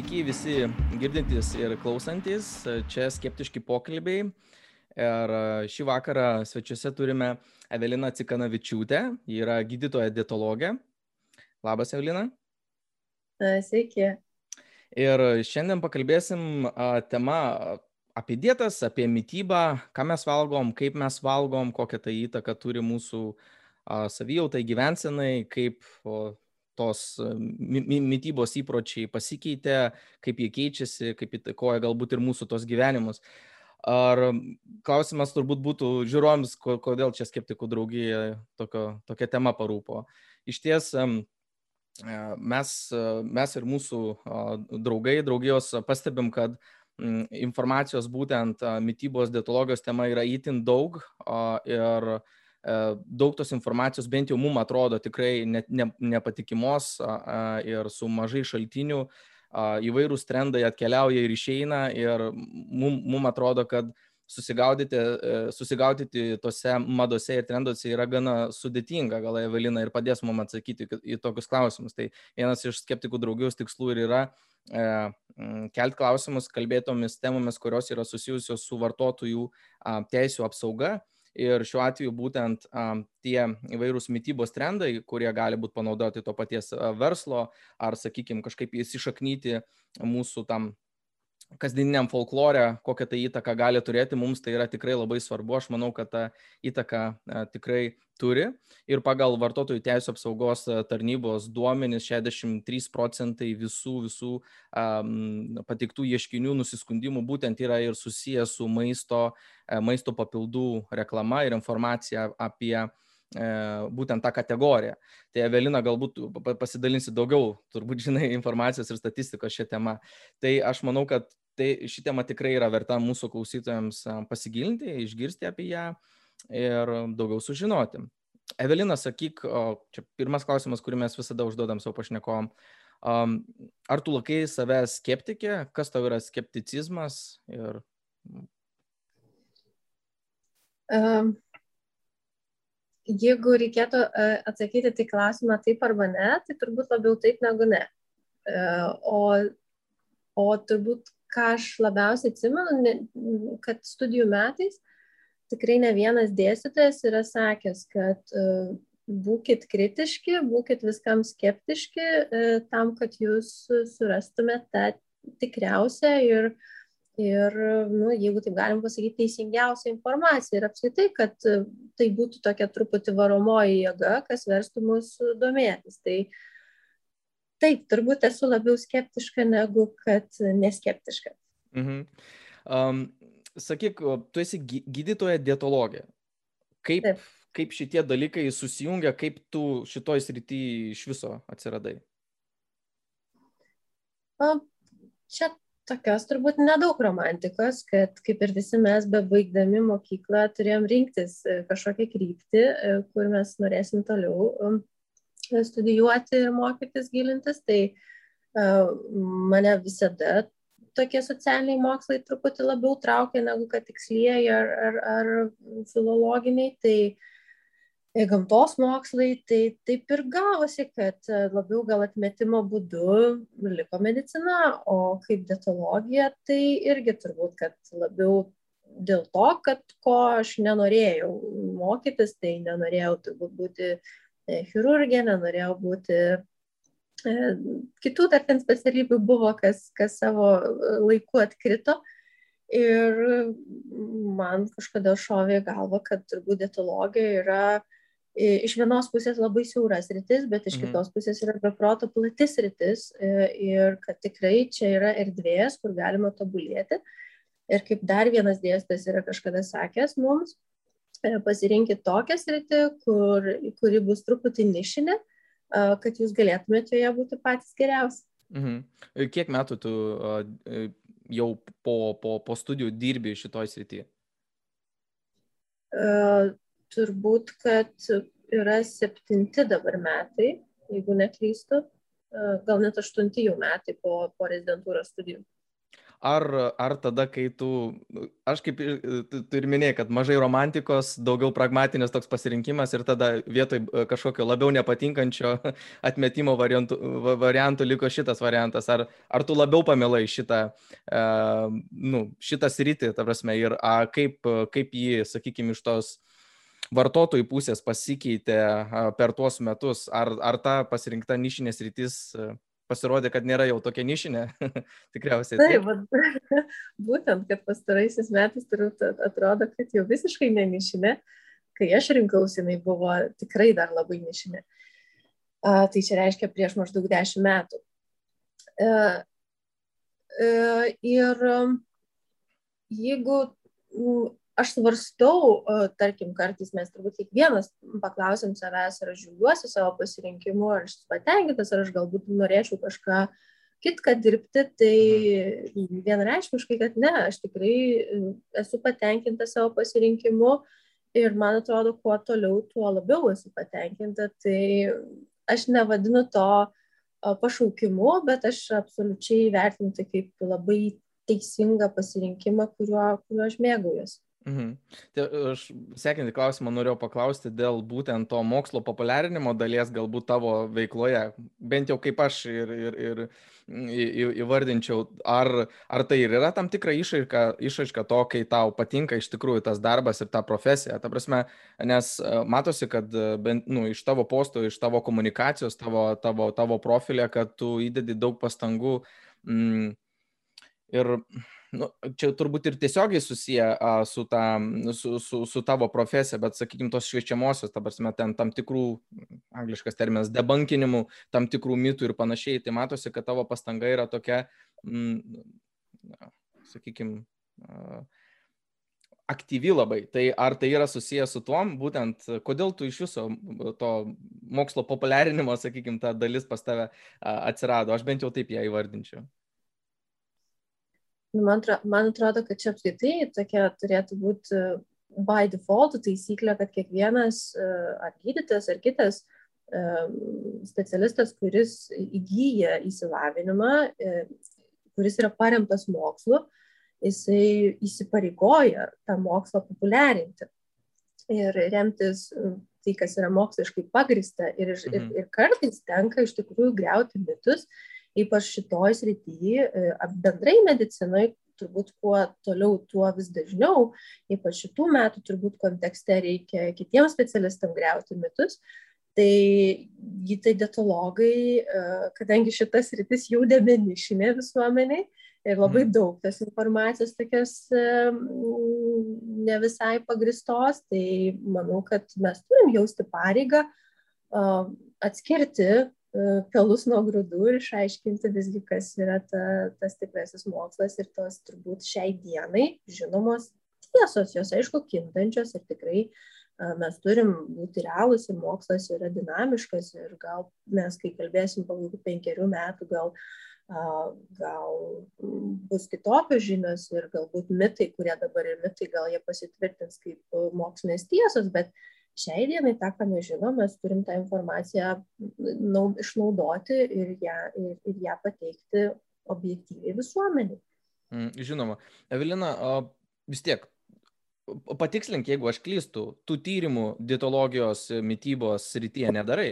Sveiki visi girdintys ir klausantis. Čia skeptiški pokalbiai. Ir šį vakarą svečiuose turime Eveliną Cikanavičiūtę. Ji yra gydytoja dietologė. Labas, Evelina. Sveiki. Ir šiandien pakalbėsim tema apie dietas, apie mytybą, ką mes valgom, kaip mes valgom, kokią tai įtaką turi mūsų savijautai, gyvensenai, kaip tos mytybos įpročiai pasikeitė, kaip jie keičiasi, kaip įtakoja galbūt ir mūsų tos gyvenimus. Ar klausimas turbūt būtų žiūrovams, kodėl čia skeptikų draugija tokio, tokia tema parūpo. Iš ties mes, mes ir mūsų draugai, draugijos pastebim, kad informacijos būtent mytybos dietologijos tema yra įtin daug ir E, daug tos informacijos bent jau mum atrodo tikrai ne, ne, nepatikimos ir su mažai šaltinių įvairūs trendai atkeliauja ir išeina ir mum, mum atrodo, kad susigaudyti, e, susigaudyti tose madose ir trenduose yra gana sudėtinga, gal Evelina ir padės mums atsakyti į tokius klausimus. Tai vienas iš skeptikų draugijos tikslų ir yra e, kelt klausimus kalbėtomis temomis, kurios yra susijusios su vartotojų teisų apsauga Ir šiuo atveju būtent tie įvairūs mytybos trendai, kurie gali būti panaudoti to paties verslo ar, sakykime, kažkaip įsišaknyti mūsų tam kasdieniniam folklore, kokią tai įtaką gali turėti, mums tai yra tikrai labai svarbu. Aš manau, kad ta įtaka tikrai turi. Ir pagal vartotojų teisų apsaugos tarnybos duomenys 63 procentai visų, visų um, pateiktų ieškinių nusiskundimų būtent yra ir susijęs su maisto, maisto papildų reklama ir informacija apie būtent tą kategoriją. Tai Evelina galbūt pasidalinsi daugiau, turbūt žinai, informacijos ir statistikos šią temą. Tai aš manau, kad tai ši tema tikrai yra verta mūsų klausytojams pasigilinti, išgirsti apie ją ir daugiau sužinoti. Evelina, sakyk, čia pirmas klausimas, kurį mes visada užduodam savo pašnekom. Ar tu laikai save skeptikė, kas tau yra skepticizmas? Ir... Um, jeigu reikėtų atsakyti tai klausimą taip arba ne, tai turbūt labiau taip negu ne. O, o turbūt ką aš labiausiai atsimenu, kad studijų metais tikrai ne vienas dėstytojas yra sakęs, kad uh, būkite kritiški, būkite viskam skeptiški, uh, tam, kad jūs surastumėte tą tikriausią ir, ir nu, jeigu taip galim pasakyti, teisingiausią informaciją ir apskritai, kad uh, tai būtų tokia truputį varomoji jėga, kas verstų mus domėtis. Tai uh, taip, turbūt esu labiau skeptiška negu kad neskeptiška. Mhm. Um, sakyk, tu esi gydytoja dietologė. Kaip, taip. kaip šitie dalykai susijungia, kaip tu šitoj srity iš viso atsiradai? O, čia tokios turbūt nedaug romantikos, kad kaip ir visi mes bebaigdami mokyklą turėjom rinktis e, kažkokią kryptį, e, kur mes norėsim toliau studijuoti ir mokytis, gilintis, tai uh, mane visada tokie socialiniai mokslai truputį labiau traukia negu kad tikslieji ar, ar, ar filologiniai. Tai e, gamtos mokslai, tai taip ir gavosi, kad labiau gal atmetimo būdu liko medicina, o kaip dietologija, tai irgi turbūt, kad labiau dėl to, kad ko aš nenorėjau mokytis, tai nenorėjau turbūt būti E, chirurgė, nenorėjau būti e, kitų dar ten specialybių buvo, kas, kas savo laiku atkrito. Ir man kažkada šovė galva, kad turbūt dietologija yra iš vienos pusės labai siauras rytis, bet iš mhm. kitos pusės yra beproto platis rytis ir kad tikrai čia yra erdvės, kur galima tobulėti. Ir kaip dar vienas dėstytojas yra kažkada sakęs mums, E, pasirinkit tokią sritį, kur, kuri bus truputį nišinė, kad jūs galėtumėte joje būti patys geriausi. Mhm. Kiek metų tu e, jau po, po, po studijų dirbi šitoj srityje? Uh, turbūt, kad yra septinti dabar metai, jeigu neklystu, uh, gal net aštunti jau metai po, po rezidentūros studijų. Ar, ar tada, kai tu, aš kaip tu, tu ir minėjai, kad mažai romantikos, daugiau pragmatinės toks pasirinkimas ir tada vietoj e, kažkokio labiau nepatinkančio atmetimo variantų, variantų liko šitas variantas. Ar, ar tu labiau pamilai šitą, e, nu, šitą sritį, ta prasme, ir a, kaip, kaip jį, sakykime, iš tos vartotojų pusės pasikeitė per tuos metus? Ar, ar ta pasirinkta nišinės rytis pasirodė, kad nėra jau tokia nišinė, tikriausiai. Taip, bet, būtent, kad pastaraisiais metais turbūt atrodo, kad jau visiškai nenišinė, kai aš rinkausi, jinai buvo tikrai dar labai nišinė. A, tai čia reiškia prieš maždaug dešimt metų. A, a, ir jeigu aš svarstau, tarkim, kartais mes turbūt kiekvienas paklausim savęs, ar aš žiūriuosi savo pasirinkimu, ar aš patenkintas, ar aš galbūt norėčiau kažką kitką dirbti, tai mhm. vienareiškiškai, kad ne, aš tikrai esu patenkintas savo pasirinkimu ir man atrodo, kuo toliau, tuo labiau esu patenkinta. Tai aš nevadinu to pašaukimu, bet aš absoliučiai vertinu tai kaip labai teisingą pasirinkimą, kuriuo, kuriuo aš mėgaujuosi. Mhm. Tai aš sekantį klausimą norėjau paklausti dėl būtent to mokslo populiarinimo dalies galbūt tavo veikloje, bent jau kaip aš ir, ir, ir įvardinčiau, ar, ar tai ir yra tam tikra išaiška, išaiška to, kai tau patinka iš tikrųjų tas darbas ir ta profesija. Ta prasme, nes e, matosi, kad e, bent nu, iš tavo postų, iš tavo komunikacijos, tavo, tavo, tavo profilė, kad tu įdedi daug pastangų. Mm, ir nu, čia turbūt ir tiesiogiai susiję a, su, ta, su, su, su tavo profesija, bet, sakykime, tos šviečiamosios, ta prasme, ten tam tikrų, angliškas terminas, debunkinimų, tam tikrų mitų ir panašiai, tai matosi, kad tavo pastanga yra tokia, mm, sakykime, aktyvi labai. Tai ar tai yra susijęs su tuom, būtent kodėl tu iš viso to mokslo populiarinimo, sakykime, ta dalis pas tave atsirado, aš bent jau taip ją įvardinčiau. Nu, man, man atrodo, kad čia apskritai tokia turėtų būti e, by default taisyklė, kad kiekvienas e, ar gydytojas, ar kitas e, specialistas, kuris įgyja įsilavinimą, kuris yra paremtas mokslu, jisai įsipareigoja tą mokslą populiarinti ir remtis tai, kas yra moksliškai pagrista. Ir, mhm. ir, ir kartais tenka iš tikrųjų greuti mitus ypač šitoj srity, e, bendrai medicinai, turbūt kuo toliau, tuo vis dažniau, ypač šitų metų turbūt kontekste reikia kitiems specialistams greuti mitus. Tai gytai dietologai, e, kadangi šitas rytis jau nebenišinė visuomeniai ir labai mhm. daug tas informacijos tokios e, ne visai pagristos, tai manau, kad mes turim jausti pareigą atskirti pelus nuo grūdų ir išaiškinti visgi, kas yra ta, tas tikrasis mokslas ir tos turbūt šiai dienai žinomos tiesos, jos aišku kintančios ir tikrai e, mes turim būti realūs ir mokslas yra dinamiškas ir gal mes, kai kalbėsim po kokių penkerių metų, gal, gal bus kitokios žinios ir galbūt mitai, kurie dabar yra mitai, gal jie pasitvirtins kaip mokslinės tiesos, bet šiai dienai tą, ką mes žinom, mes turim tą informaciją nau, išnaudoti ir ją, ir, ir ją pateikti objektyviai visuomeniai. Mm, žinoma. Evelina, vis tiek, patikslink, jeigu aš klystu, tų tyrimų dietologijos mytybos srityje nedarai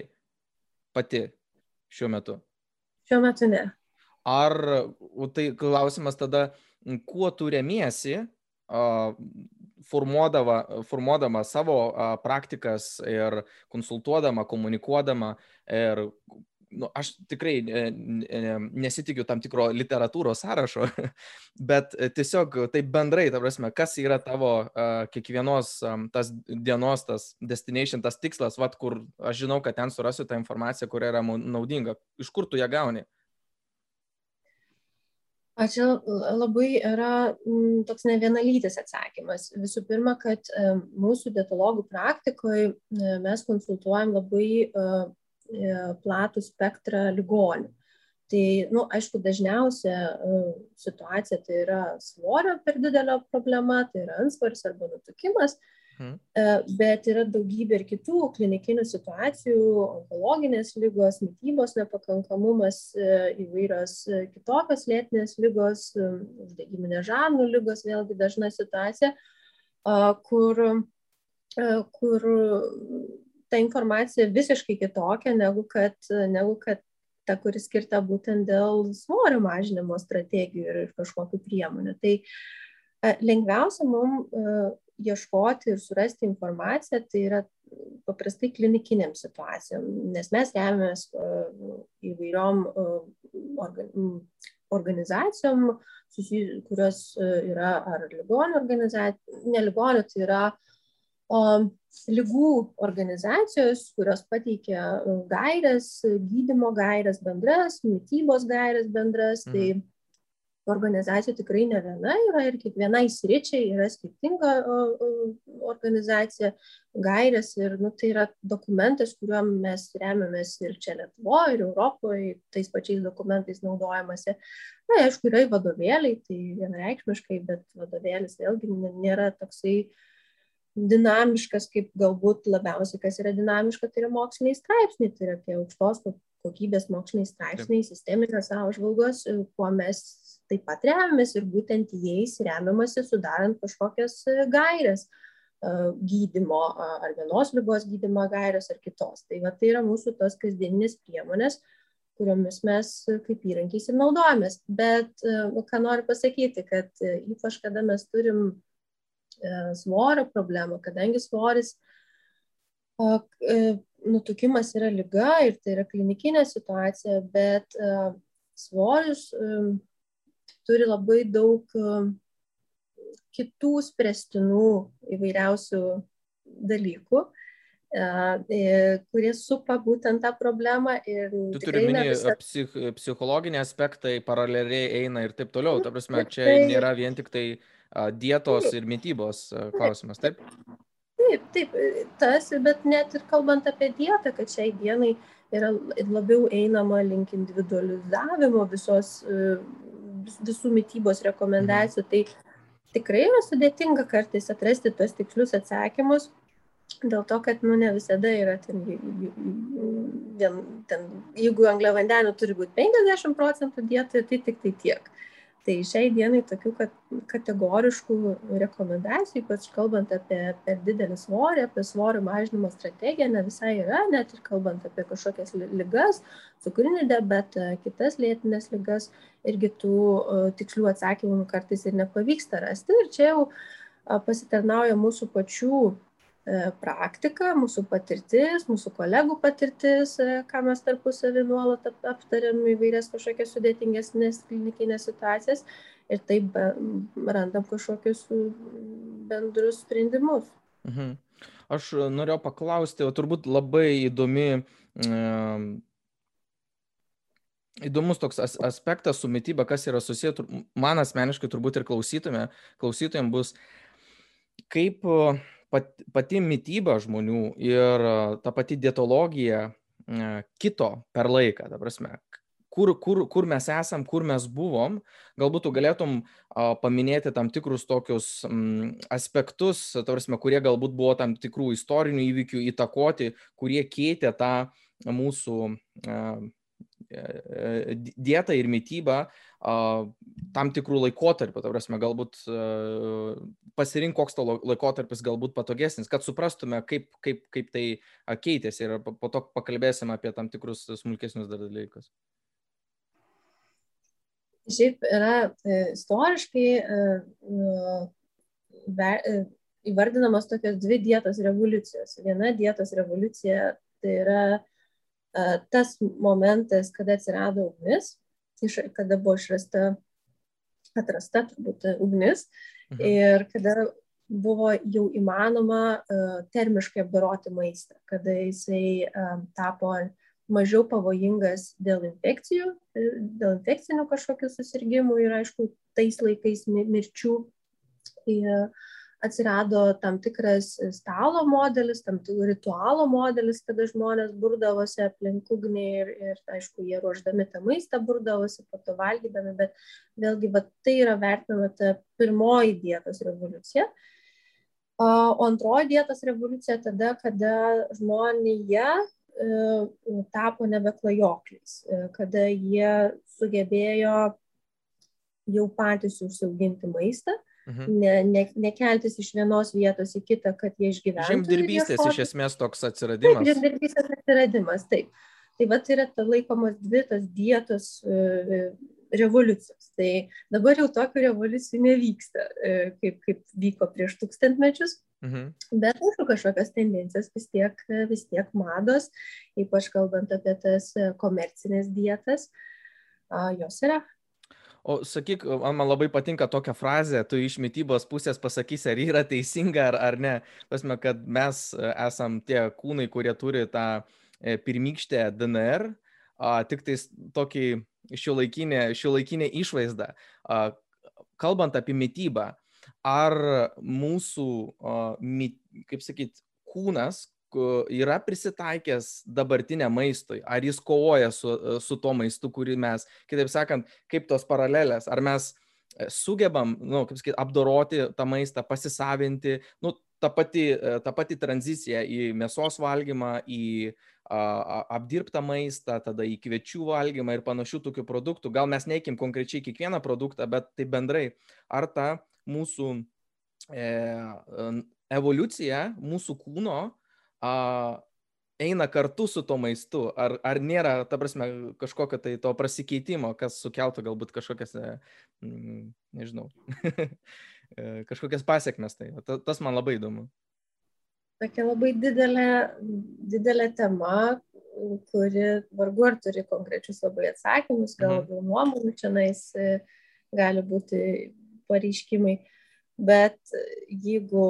pati šiuo metu? Šiuo metu ne. Ar tai klausimas tada, kuo tu remiesi formuodama, formuodama savo praktikas ir konsultuodama, komunikuodama ir nu, aš tikrai nesitikiu tam tikro literatūros sąrašo, bet tiesiog taip bendrai, ta prasme, kas yra tavo kiekvienos tas dienos, tas destination, tas tikslas, vat, kur aš žinau, kad ten surasiu tą informaciją, kuri yra naudinga. Iš kur tu ją gauni? O čia labai yra m, toks ne vienalytis atsakymas. Visų pirma, kad e, mūsų dietologų praktikoje mes konsultuojam labai e, e, platų spektrą ligonių. Tai, nu, aišku, dažniausia situacija tai yra svorio per didelio problema, tai yra ansvaris arba nutukimas. Mhm. Bet yra daugybė ir kitų klinikinių situacijų, onkologinės lygos, mytybos nepakankamumas, įvairios kitokios lėtinės lygos, uždegiminė žarnų lygos, vėlgi dažna situacija, kur, kur ta informacija visiškai kitokia negu kad, negu kad ta, kuri skirta būtent dėl svorio mažinimo strategijų ir kažkokių priemonių. Tai lengviausia mums ieškoti ir surasti informaciją, tai yra paprastai klinikiniam situacijom, nes mes remiamės įvairiom organizacijom, kurios yra ar ligonių organizacijos, ne ligonių, tai yra o, lygų organizacijos, kurios pateikia gairias, gydimo gairias bendras, mytybos gairias bendras. Tai mhm. Tai organizacijų tikrai ne viena yra ir kiekvienai sričiai yra skirtinga organizacija, gairės ir nu, tai yra dokumentas, kuriuo mes remiamės ir čia Lietuvoje, ir Europoje, tais pačiais dokumentais naudojamasi. Na, aišku, yra vadovėliai, tai vienareikšmiškai, bet vadovėlis vėlgi nėra toksai dinamiškas, kaip galbūt labiausiai, kas yra dinamiška, tai yra moksliniai straipsniai, tai yra tie aukštos kokybės moksliniai straipsniai, sisteminės apžvalgos, kuo mes taip pat remiamės ir būtent jais remiamasi sudarant kažkokias e, gairias e, gydymo ar vienos lygos gydymo gairias ar kitos. Tai, va, tai yra mūsų tos kasdieninės priemonės, kuriomis mes kaip įrankiais ir naudojamės. Bet e, ką noriu pasakyti, kad ypač kada mes turim svorio problemą, kadangi svoris nutukimas yra lyga ir tai yra klinikinė situacija, bet svoris turi labai daug um, kitų spręstinų įvairiausių dalykų, kurie supa būtent tą problemą. Tu turi minėti visa... psich, psichologiniai aspektai, paraleliai eina ir taip toliau. Ta prasme, čia nėra vien tik tai dietos ir mytybos klausimas, taip? Taip, taip, tas, bet net ir kalbant apie dietą, kad šiai dienai yra labiau einama link individualizavimo visos visų mytybos rekomendacijų. Tai tikrai yra sudėtinga kartais atrasti tuos tikslius atsakymus, dėl to, kad nu, ne visada yra ten, vien, ten jeigu angliavandenių turi būti 50 procentų dietoje, tai tik tai tiek. Tai šiai dienai tokių kategoriškų rekomendacijų, ypač kalbant apie per didelį svorį, apie svorio mažinimo strategiją, ne visai yra, net ir kalbant apie kažkokias lygas, cukrinį diabetą, kitas lėtinės lygas, irgi tų tikslių atsakymų kartais ir nepavyksta rasti. Ir čia jau pasitarnauja mūsų pačių E, praktika, mūsų patirtis, mūsų kolegų patirtis, e, ką mes tarpusavį nuolat aptariam įvairias kažkokias sudėtingesnės klinikinės situacijas ir taip randam kažkokius bendrus sprendimus. Mhm. Aš norėjau paklausti, o turbūt labai įdomi, įdomus toks aspektas su mytyba, kas yra susiję, man asmeniškai turbūt ir klausytojams bus, kaip pat, pati mytyba žmonių ir ta pati dietologija kito per laiką, ta prasme, kur, kur, kur mes esam, kur mes buvom, galbūt tu galėtum a, paminėti tam tikrus tokius m, aspektus, prasme, kurie galbūt buvo tam tikrų istorinių įvykių įtakoti, kurie keitė tą mūsų a, e, e, dietą ir mytybą tam tikrų laikotarpių, ta prasme, galbūt pasirink, koks to laikotarpis galbūt patogesnis, kad suprastume, kaip, kaip, kaip tai keitėsi ir po to pakalbėsime apie tam tikrus smulkesnius dalykus. Šiaip yra e, istoriškai e, e, įvardinamos tokios dvi dietos revoliucijos. Viena dietos revoliucija tai yra tas momentas, kada atsirado ugnis, iš, kada buvo išrasta, atrasta turbūt ugnis mhm. ir kada buvo jau įmanoma termiškai apdoroti maistą, kada jisai tapo mažiau pavojingas dėl infekcijų, dėl infekcinių kažkokių susirgymų ir aišku, tais laikais mirčių. Ir, atsirado tam tikras stalo modelis, tam tikras ritualo modelis, kada žmonės burdavosi aplink ugnį ir, ir, aišku, jie ruoždami tą maistą burdavosi, po to valgydami, bet vėlgi va, tai yra vertinama ta pirmoji dietos revoliucija. O antroji dietos revoliucija tada, kada žmonėje tapo nebeklajokliais, kada jie sugebėjo jau patys užsiauginti maistą, mhm. ne, ne, nekeltis iš vienos vietos į kitą, kad jie išgyventų. Žemdirbystės iš esmės toks atsiradimas. Taip, žemdirbystės atsiradimas, taip. Tai va tai yra ta laikomos dvi tas dietos e, revoliucijos. Tai dabar jau tokių revoliucijų nevyksta, e, kaip, kaip vyko prieš tūkstantmečius. Mhm. Bet aišku, kažkokios tendencijos vis tiek, vis tiek mados, ypač kalbant apie tas komercinės dietas, jos yra. O sakyk, man labai patinka tokia frazė, tu iš mytybos pusės pasakysi, ar yra teisinga ar, ar ne. Pasme, kad mes e, esam tie kūnai, kurie turi tą E, pirmykštę DNR, a, tik tais tokį šiuolaikinę, šiuolaikinę išvaizdą. A, kalbant apie mytybą, ar mūsų, a, mit, kaip sakyt, kūnas yra prisitaikęs dabartiniam maistui, ar jis kovoja su, su tuo maistu, kurį mes, kitaip sakant, kaip tos paralelės, ar mes e, sugebam, nu, kaip sakyti, apdoroti tą maistą, pasisavinti, nu, ta pati, e, ta pati tranzicija į mėsos valgymą, į apdirbtą maistą, tada į kviečių valgymą ir panašių tokių produktų. Gal mes neikim konkrečiai kiekvieną produktą, bet tai bendrai, ar ta mūsų e, evoliucija, mūsų kūno a, eina kartu su to maistu, ar, ar nėra, ta prasme, kažkokio tai to prasikeitimo, kas sukeltų galbūt kažkokias, mm, nežinau, e, kažkokias pasiekmes. Tai tas man labai įdomu tokia labai didelė, didelė tema, kuri vargu ar turi konkrečius labai atsakymus, gal mhm. labiau nuomonių čia nais gali būti pareiškimai. Bet jeigu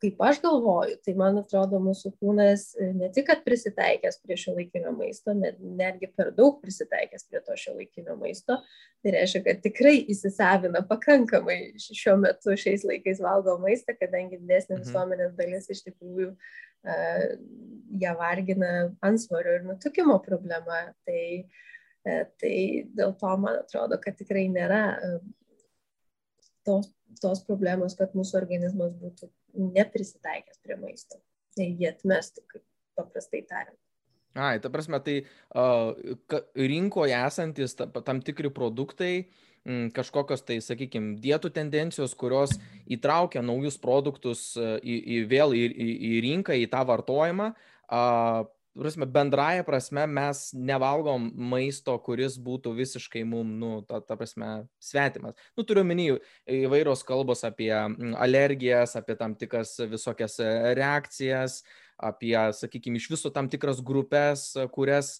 kaip aš galvoju, tai man atrodo mūsų kūnas e, ne tik, kad prisitaikęs prie šio laikinio maisto, net, netgi per daug prisitaikęs prie to šio laikinio maisto, tai reiškia, kad tikrai įsisavina pakankamai šiuo metu šiais laikais valgo maistą, kadangi didesnė mhm. visuomenės dalis iš tikrųjų uh, ją vargina ansvario ir nutukimo problema. Tai, uh, tai dėl to man atrodo, kad tikrai nėra uh, tos, tos problemos, kad mūsų organizmas būtų neprisitaikęs prie maisto. Jį atmestų, kaip paprastai tariant. Ai, ta prasme, tai uh, rinkoje esantis ta, tam tikri produktai, m, kažkokios tai, sakykime, dietų tendencijos, kurios įtraukia naujus produktus į, į vėl į, į, į rinką, į tą vartojimą, uh, prasme, bendraja prasme mes nevalgom maisto, kuris būtų visiškai mum, nu, ta, ta prasme, svetimas. Nu, turiu menį įvairios kalbos apie alergijas, apie tam tikras visokias reakcijas, apie, sakykime, iš viso tam tikras grupės, kurias,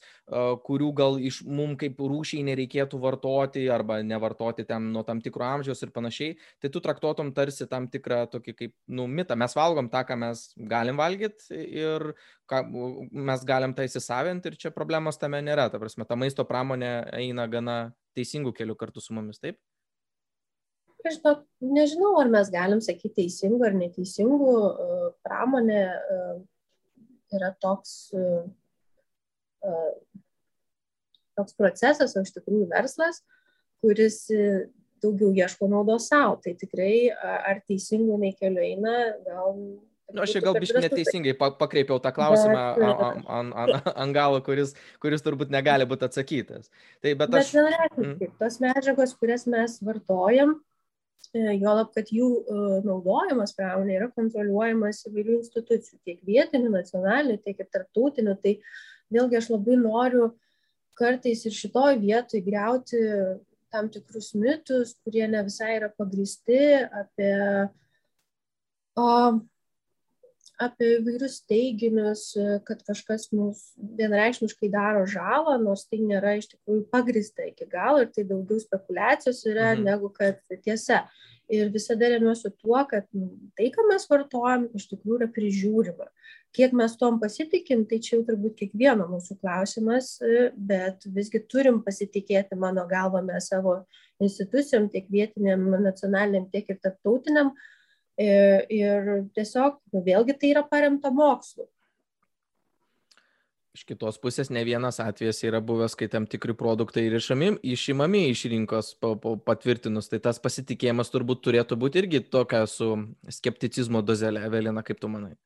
kurių gal iš mum kaip rūšiai nereikėtų vartoti arba nevartoti ten nuo tam tikro amžiaus ir panašiai, tai tu traktuotum tarsi tam tikrą tokį kaip, nu, mitą. Mes valgom tą, ką mes galim valgyti ir ką, mes galim tai įsisavinti ir čia problemos tame nėra. Ta prasme, ta maisto pramonė eina gana teisingų kelių kartu su mumis, taip? Žinok, nežinau, ar mes galim sakyti teisingų ar neteisingų. Pramonė yra toks, e, e, toks procesas, o iš tikrųjų verslas, kuris e, daugiau ieško naudos savo. Tai tikrai ar teisingų nei keliu eina, gal Nu, aš čia gal biškai neteisingai pakreipiau tą klausimą ant an, an, an galo, kuris, kuris turbūt negali būti atsakytas. Tai, bet aš... Bet vienareikšmiškai, mm. tos medžiagos, kurias mes vartojam, juolab, kad jų e, naudojimas pramonė yra kontroliuojamas įvairių institucijų, tiek vietinių, nacionalinių, tiek ir tarptautinių. Tai vėlgi aš labai noriu kartais ir šitoj vietoj greuti tam tikrus mitus, kurie ne visai yra pagristi apie o, apie įvairius teiginius, kad kažkas mums vienreikšmiškai daro žalą, nors tai nėra iš tikrųjų pagrista iki galo ir tai daugiau spekulacijos yra mhm. negu kad tiesa. Ir visada remiuosi tuo, kad tai, ką mes vartojam, iš tikrųjų yra prižiūrima. Kiek mes tom pasitikim, tai čia jau turbūt kiekvieno mūsų klausimas, bet visgi turim pasitikėti, mano galva, mes savo institucijom, tiek vietiniam, nacionaliniam, tiek ir tarptautiniam, uh, Ir tiesiog, nu, vėlgi tai yra paremta mokslu. Iš kitos pusės ne vienas atvejis yra buvęs, kai tam tikri produktai ir išami, išimami iš rinkos po, po patvirtinus, tai tas pasitikėjimas turbūt turėtų būti irgi tokia su skepticizmo dozelė, Evelina, kaip tu manai?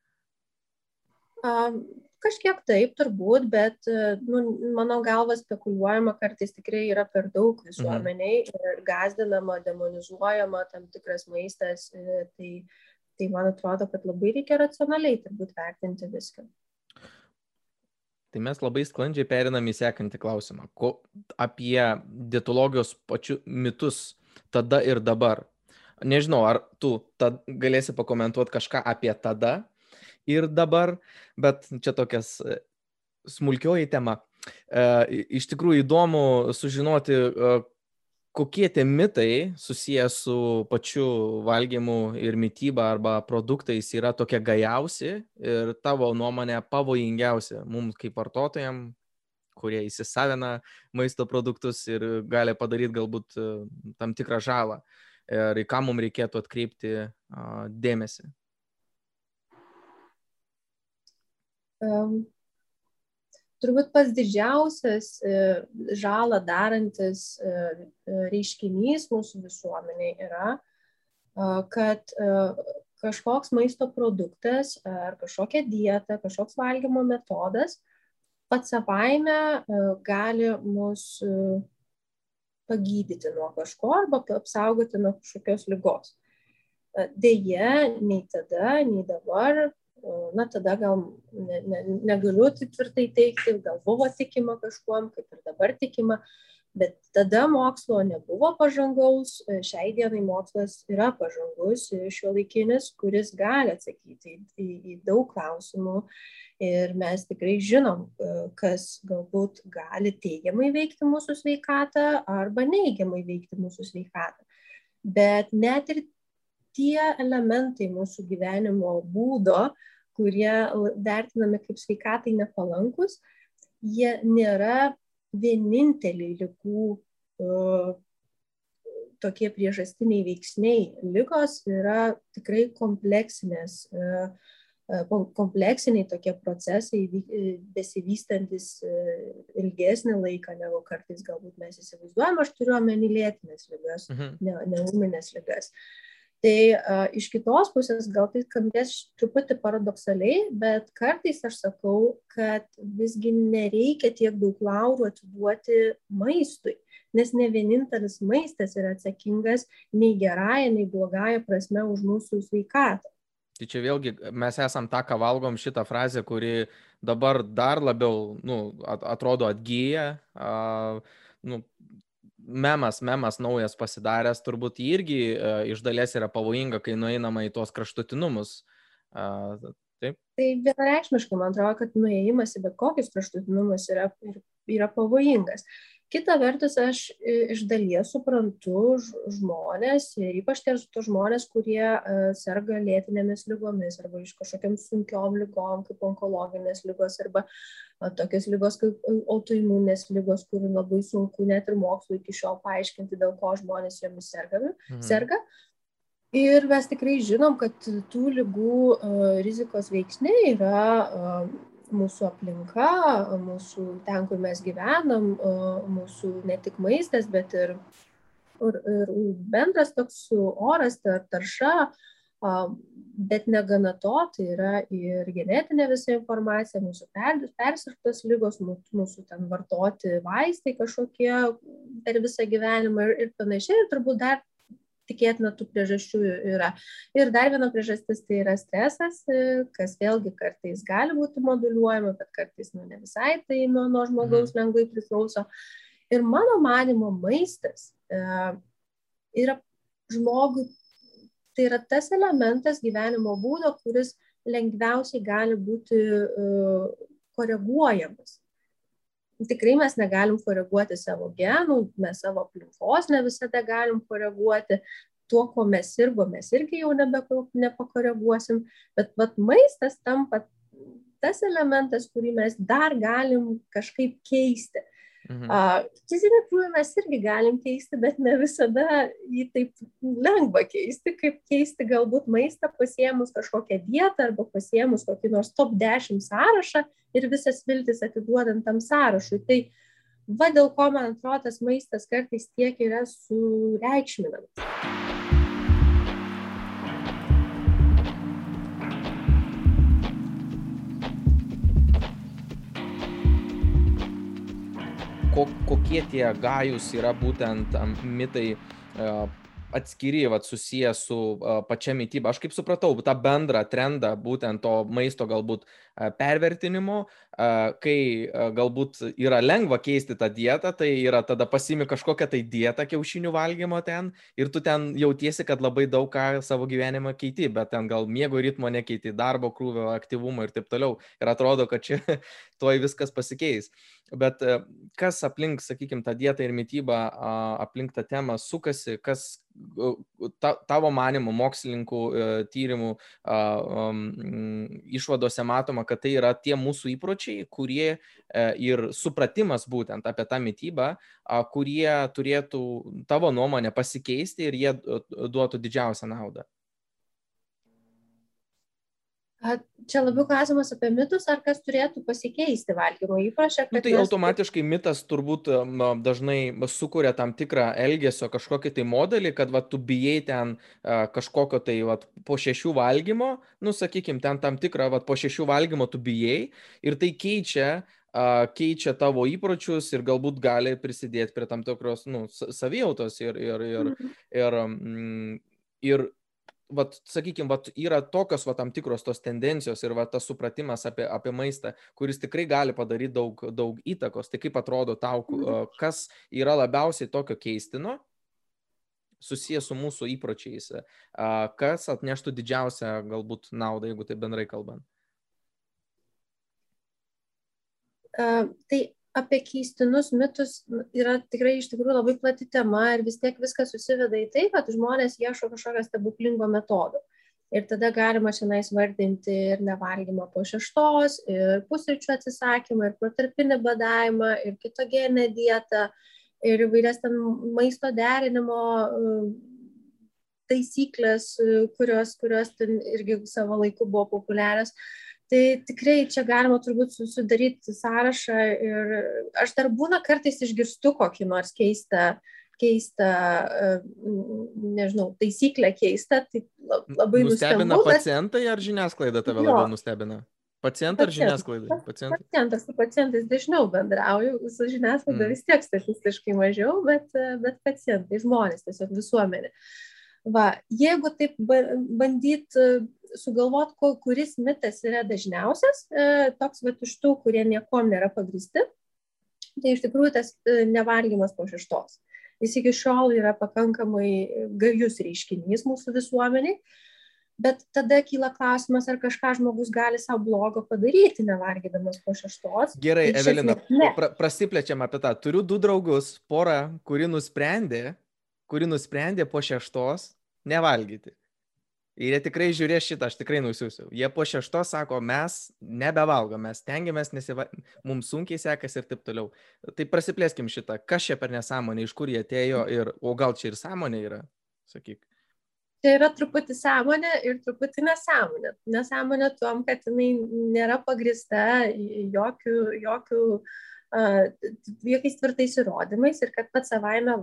Um, kažkiek taip turbūt, bet nu, mano galva spekuliuojama kartais tikrai yra per daug mhm. visuomeniai mhm. ir gazdinama, demonizuojama tam tikras maistas, e, tai, tai man atrodo, kad labai reikia racionaliai turbūt vertinti viską. Tai mes labai sklandžiai perinam į sekantį klausimą. Ko, apie dietologijos pačių mitus tada ir dabar. Nežinau, ar tu galėsi pakomentuoti kažką apie tada ir dabar, bet čia tokias smulkioji tema. E, iš tikrųjų įdomu sužinoti, e, kokie tie mitai susiję su pačiu valgymu ir mytyba arba produktais yra tokie gajausi ir tavo nuomonė pavojingiausi mums kaip vartotojams, kurie įsisavina maisto produktus ir gali padaryti galbūt e, tam tikrą žalą ir į ką mums reikėtų atkreipti dėmesį. Um, turbūt pats didžiausias e, žalą darantis e, e, reiškinys mūsų visuomeniai yra, kad kažkoks maisto produktas ar kažkokia dieta, kažkoks valgymo metodas pats savaime gali mus pagydyti nuo kažko arba apsaugoti nuo kažkokios lygos. Deja, nei tada, nei dabar na tada gal ne, ne, negaliu taip tvirtai teikti, gal buvo tikima kažkuom, kaip ir dabar tikima, bet tada mokslo nebuvo pažangaus, šiai dienai mokslas yra pažangus šio laikinis, kuris gali atsakyti į, į, į daug klausimų ir mes tikrai žinom, kas galbūt gali teigiamai veikti mūsų sveikatą arba neigiamai veikti mūsų sveikatą. Bet net ir tie elementai mūsų gyvenimo būdo, kurie vertinami kaip sveikatai nepalankus, jie nėra vieninteliai lygų tokie priežastiniai veiksniai. Lygos yra tikrai kompleksinės, kompleksiniai tokie procesai, besivystantis ilgesnį laiką, negu kartais galbūt mes įsivaizduojam, aš turiu omeny lėtinės lygas, mhm. neuminės ne lygas. Uh, Tai iš kitos pusės gal tai skambės truputį paradoksaliai, bet kartais aš sakau, kad visgi nereikia tiek daug laurų atiduoti maistui, nes ne vienintelis maistas yra atsakingas nei gerąją, nei blogąją prasme už mūsų sveikatą. Tai čia vėlgi mes esam tą, ką valgom, šitą frazę, kuri dabar dar labiau nu, atrodo atgyja. Uh, nu, memas, memas naujas pasidaręs, turbūt irgi uh, iš dalies yra pavojinga, kai nueinama į tuos kraštutinumus. Uh, taip. Tai vienareikšmiškai man atrodo, kad nuėjimas į bet kokius kraštutinumus yra, yra pavojingas. Kita vertus, aš iš dalies suprantu žmonės, ir ypač tos žmonės, kurie uh, serga lėtinėmis lygomis arba iš kažkokiam sunkiom lygom, kaip onkologinės lygos arba tokios lygos kaip autoimuninės lygos, kur labai sunku net ir mokslo iki šiol paaiškinti, dėl ko žmonės jomis sergami, mhm. serga. Ir mes tikrai žinom, kad tų lygų uh, rizikos veiksniai yra uh, mūsų aplinka, mūsų ten, kur mes gyvenam, mūsų ne tik maistas, bet ir, ir, ir bendras toks oras, tar, tarša, bet negana to, tai yra ir genetinė visa informacija, mūsų persirgtos lygos, mūsų ten vartoti vaistai kažkokie per visą gyvenimą ir, ir panašiai. Ir turbūt dar tikėtina tų priežasčių yra. Ir dar viena priežastis tai yra stresas, kas vėlgi kartais gali būti moduliuojama, bet kartais nu, ne visai tai nuo, nuo žmogaus mhm. lengvai priklauso. Ir mano manimo maistas e, yra žmogui, tai yra tas elementas gyvenimo būdo, kuris lengviausiai gali būti e, koreguojamas. Tikrai mes negalim koreguoti savo genų, mes savo aplinkos ne visada galim koreguoti, tuo, ko mes sirgo, mes irgi jau nebe, nepakoreguosim, bet vat, maistas tampa tas elementas, kurį mes dar galim kažkaip keisti. Mhm. Fizinį krūvį mes irgi galim keisti, bet ne visada jį taip lengva keisti, kaip keisti galbūt maistą pasiemus kažkokią dietą arba pasiemus kokį nors top 10 sąrašą ir visas viltis atiduodant tam sąrašui. Tai va dėl ko man atrodo tas maistas kartais tiek yra sureikšminamas. Ko, kokie tie gajus yra būtent mitai atskiri, vat, susiję su uh, pačia mytyba. Aš kaip supratau, tą bendrą trendą būtent to maisto galbūt uh, pervertinimo, uh, kai galbūt yra lengva keisti tą dietą, tai yra tada pasimi kažkokią tai dietą kiaušinių valgymo ten ir tu ten jautiesi, kad labai daug ką savo gyvenimą keiti, bet ten gal miego ritmo nekeiti, darbo krūvio, aktyvumo ir taip toliau. Ir atrodo, kad čia tuoj viskas pasikeis. Bet e, kas aplink, sakykime, tą dietą ir mytybą, aplink tą temą sukasi, kas ta, tavo manimų, mokslininkų e, tyrimų išvadose matoma, kad tai yra tie mūsų įpročiai, kurie e, ir supratimas būtent apie tą mytybą, kurie turėtų tavo nuomonę pasikeisti ir jie duotų didžiausią naudą. Čia labiau klausimas apie mitus, ar kas turėtų pasikeisti valgymo įpročio. Nu, tai mes... automatiškai mitas turbūt dažnai sukuria tam tikrą elgesio kažkokį tai modelį, kad va, tu bijai ten kažkokio tai va, po šešių valgymo, nu sakykim, ten tam tikrą va, po šešių valgymo tu bijai ir tai keičia keičia tavo įpročius ir galbūt gali prisidėti prie tam tikros nu, savijautos ir, ir, ir, mhm. ir, ir, ir vat, sakykime, vat, yra tokios vat, tam tikros tos tendencijos ir vat, tas supratimas apie, apie maistą, kuris tikrai gali padaryti daug, daug įtakos. Tai kaip atrodo tau, mhm. kas yra labiausiai tokio keistino, susijęs su mūsų įpročiais, kas atneštų didžiausią galbūt naudą, jeigu tai bendrai kalbant? Uh, tai apie keistinus mitus yra tikrai iš tikrųjų labai plati tema ir vis tiek viskas susiveda į tai, kad žmonės ieško kažkokio stebuklingo metodo. Ir tada galima šiandien vardinti ir nevalgymą po šeštos, ir pusryčių atsisakymą, ir protarpinį badavimą, ir kitogenę dietą, ir įvairias ten maisto derinimo taisyklės, kurios, kurios ten irgi savo laiku buvo populiarios. Tai tikrai čia galima turbūt susidaryti sąrašą ir aš dar būna kartais išgirstu kokį nors keistą, keistą, e, nežinau, taisyklę keistą, tai labai nustebina. Nustebina pacientai ar žiniasklaida tave jo. labiau nustebina? Pacientai ar žiniasklaida? Pacientai. Pacientas su pacientais dažniau bendrauju, su žiniasklaida mm. vis tiek statistiškai mažiau, bet, bet pacientai, žmonės, tiesiog visuomenė. Va, jeigu taip bandyt sugalvot, kuris mitas yra dažniausias, e, toks va iš tų, kurie niekom nėra pagristi, tai iš tikrųjų tas e, nevalgymas po šeštos. Jis iki šiol yra pakankamai gajus reiškinys mūsų visuomeniai, bet tada kyla klausimas, ar kažką žmogus gali savo blogo padaryti, nevalgydamas po šeštos. Gerai, tai Evelina, pra, prasiplečiam apie tą. Turiu du draugus, porą, kuri nusprendė, kuri nusprendė po šeštos nevalgyti. Ir jie tikrai žiūrės šitą, aš tikrai nusiųsiu. Jie po šešto sako, mes nebevalgom, mes tengiamės, nes va... mums sunkiai sekasi ir taip toliau. Tai prasiplėskim šitą, kas čia per nesąmonė, iš kur jie atėjo ir, o gal čia ir sąmonė yra, sakyk. Tai yra truputį sąmonė ir truputį nesąmonė. Nesąmonė tuom, kad jinai nėra pagrista jokių, jokių uh, jokiais tvirtais įrodymais ir kad pats savaime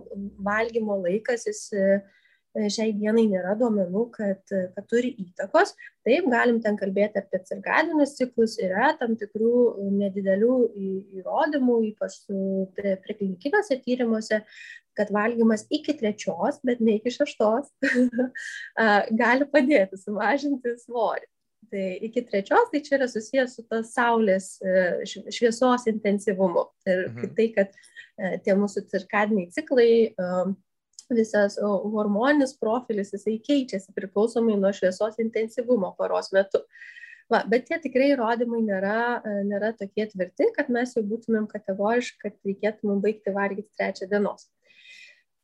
valgymo laikas jis uh, šiai dienai nėra duomenų, kad, kad turi įtakos. Taip, galim ten kalbėti apie cirkadinius ciklus, yra tam tikrų nedidelių įrodymų, ypač preklinikinėse tyrimuose, kad valgymas iki trečios, bet ne iki šeštos, gali padėti sumažinti svorį. Tai iki trečios, tai čia yra susijęs su tas saulės e, šviesos intensyvumu. Ir mhm. tai, kad e, tie mūsų cirkadiniai ciklai visas hormoninis profilis, jisai keičiasi priklausomai nuo šviesos intensyvumo paros metu. Va, bet tie tikrai įrodymai nėra, e, nėra tokie tvirti, kad mes jau būtumėm kategoriškai, kad reikėtų mums baigti valgyti trečią dienos.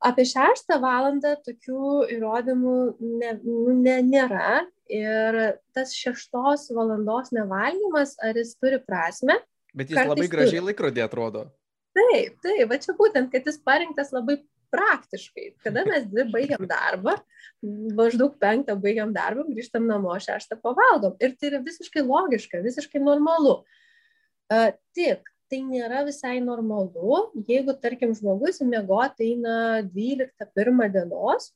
Apie šeštą valandą tokių įrodymų ne, nu, ne, nėra ir tas šeštos valandos nevalgymas, ar jis turi prasme? Bet jis labai gražiai laikrodė atrodo. Taip, taip, va čia būtent, kad jis parinktas labai praktiškai. Kada mes dvi baigiam darbą, maždaug penktą baigiam darbą, grįžtam namo, šeštą pavalgom. Ir tai yra visiškai logiška, visiškai normalu. Uh, tik tai nėra visai normalu, jeigu, tarkim, žmogus įmiegoti eina 12-1 dienos,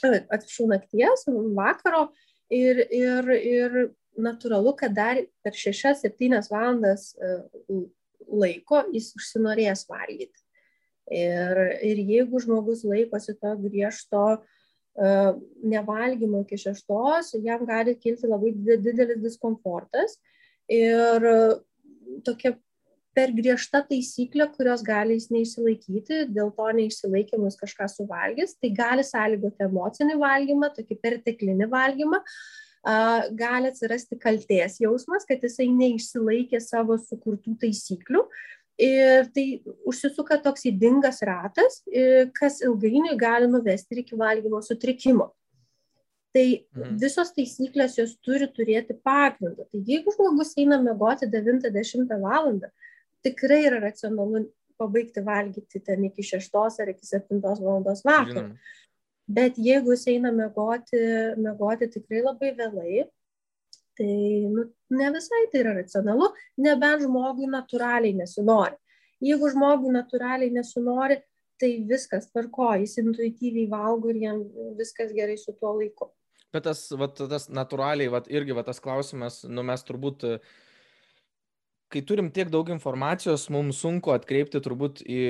atsiprašau, nakties, vakaro ir, ir, ir natūralu, kad dar per 6-7 valandas laiko jis užsinorės valgyti. Ir, ir jeigu žmogus laikosi to griežto uh, nevalgymo iki šeštos, jam gali kilti labai didelis diskomfortas. Ir tokia per griežta taisyklė, kurios gali jis neišsilaikyti, dėl to neišsilaikymus kažką suvalgys, tai gali sąlygoti emocinį valgymą, tokį perteklinį valgymą, gali atsirasti kalties jausmas, kad jisai neišsilaikė savo sukurtų taisyklių Ir tai užsisuka toks įdingas ratas, kas ilgainiui gali nuvesti iki valgymo sutrikimo. Tai mhm. visos taisyklės jos turi turėti pagrindą. Tai jeigu žmogus eina mėgoti 90 valandą, tikrai yra racionalu pabaigti valgyti ten iki 6 ar iki 7 valandos vakaro. Bet jeigu jis eina mėgoti, mėgoti tikrai labai vėlai, tai nu, ne visai tai yra racionalu, nebent žmogui natūraliai nesinori. Jeigu žmogui natūraliai nesinori, tai viskas tvarko, jis intuityviai valgo ir jam viskas gerai su tuo laiku. Bet tas, vat, tas natūraliai, vat, irgi vat, tas klausimas, nu, mes turbūt uh, kai turim tiek daug informacijos, mums sunku atkreipti turbūt į,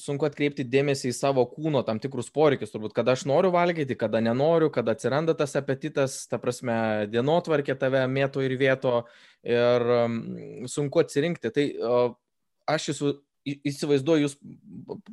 sunku atkreipti dėmesį į savo kūno tam tikrus poreikius, turbūt, kada aš noriu valgyti, kada nenoriu, kada atsiranda tas apetitas, ta prasme, dienotvarkė tave mėto ir vieto ir sunku atsirinkti. Tai aš esu įsivaizduoju, jūs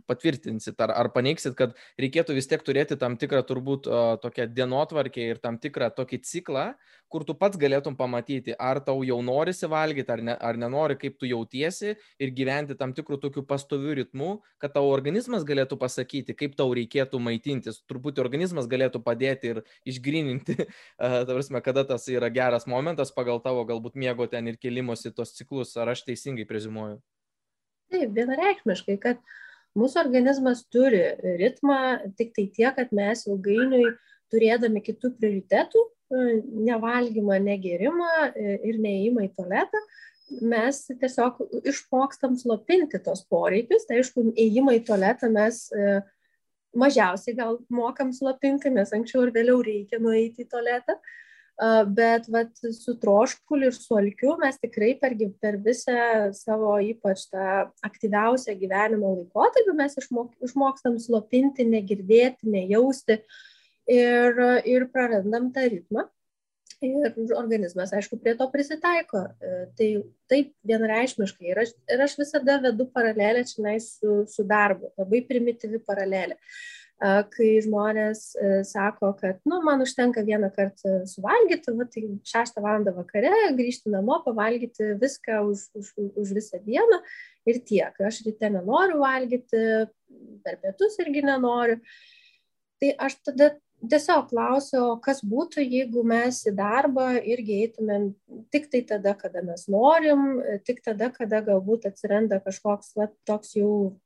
patvirtinsit ar, ar paneigsit, kad reikėtų vis tiek turėti tam tikrą turbūt tokią dienotvarkę ir tam tikrą tokį ciklą, kur tu pats galėtum pamatyti, ar tau jau norisi valgyti, ar, ne, ar nenori, kaip tu jautiesi ir gyventi tam tikrų tokių pastovių ritmų, kad tavo organizmas galėtų pasakyti, kaip tau reikėtų maitintis. Turbūt organizmas galėtų padėti ir išgrininti, prasme, kada tas yra geras momentas pagal tavo galbūt miego ten ir kelimosi tos ciklus, ar aš teisingai prezimuoju. Taip, vienareikšmiškai, kad mūsų organizmas turi ritmą, tik tai tiek, kad mes ilgainiui turėdami kitų prioritetų, nevalgymą, negerimą ir neįimą į tualetą, mes tiesiog išmokstam slopinti tos poreikius. Tai aišku, įėjimą į tualetą mes e, mažiausiai gal mokam slopinti, nes anksčiau ir vėliau reikia nueiti į tualetą. Uh, bet vat, su troškuliu ir su alkiu mes tikrai per, per visą savo ypač tą aktyviausią gyvenimo laikotarpį mes išmok, išmokstam slopinti, negirdėti, nejausti ir, ir prarandam tą ritmą. Ir organizmas, aišku, prie to prisitaiko. E, tai taip vienreišmiškai. Ir aš, ir aš visada vedu paralelę čia su, su darbu. Labai primityvi paralelė. Uh, kai žmonės e, sako, kad, nu, man užtenka vieną kartą suvalgyti, va, tai 6 val. vakare grįžti namo, pavalgyti viską už, už, už visą dieną ir tiek. Aš ryte nenoriu valgyti, per pietus irgi nenoriu. Tai aš tada tiesiog klausiu, kas būtų, jeigu mes į darbą irgi eitumėm tik tai tada, kada mes norim, tik tada, kada galbūt atsiranda kažkoks va, toks jau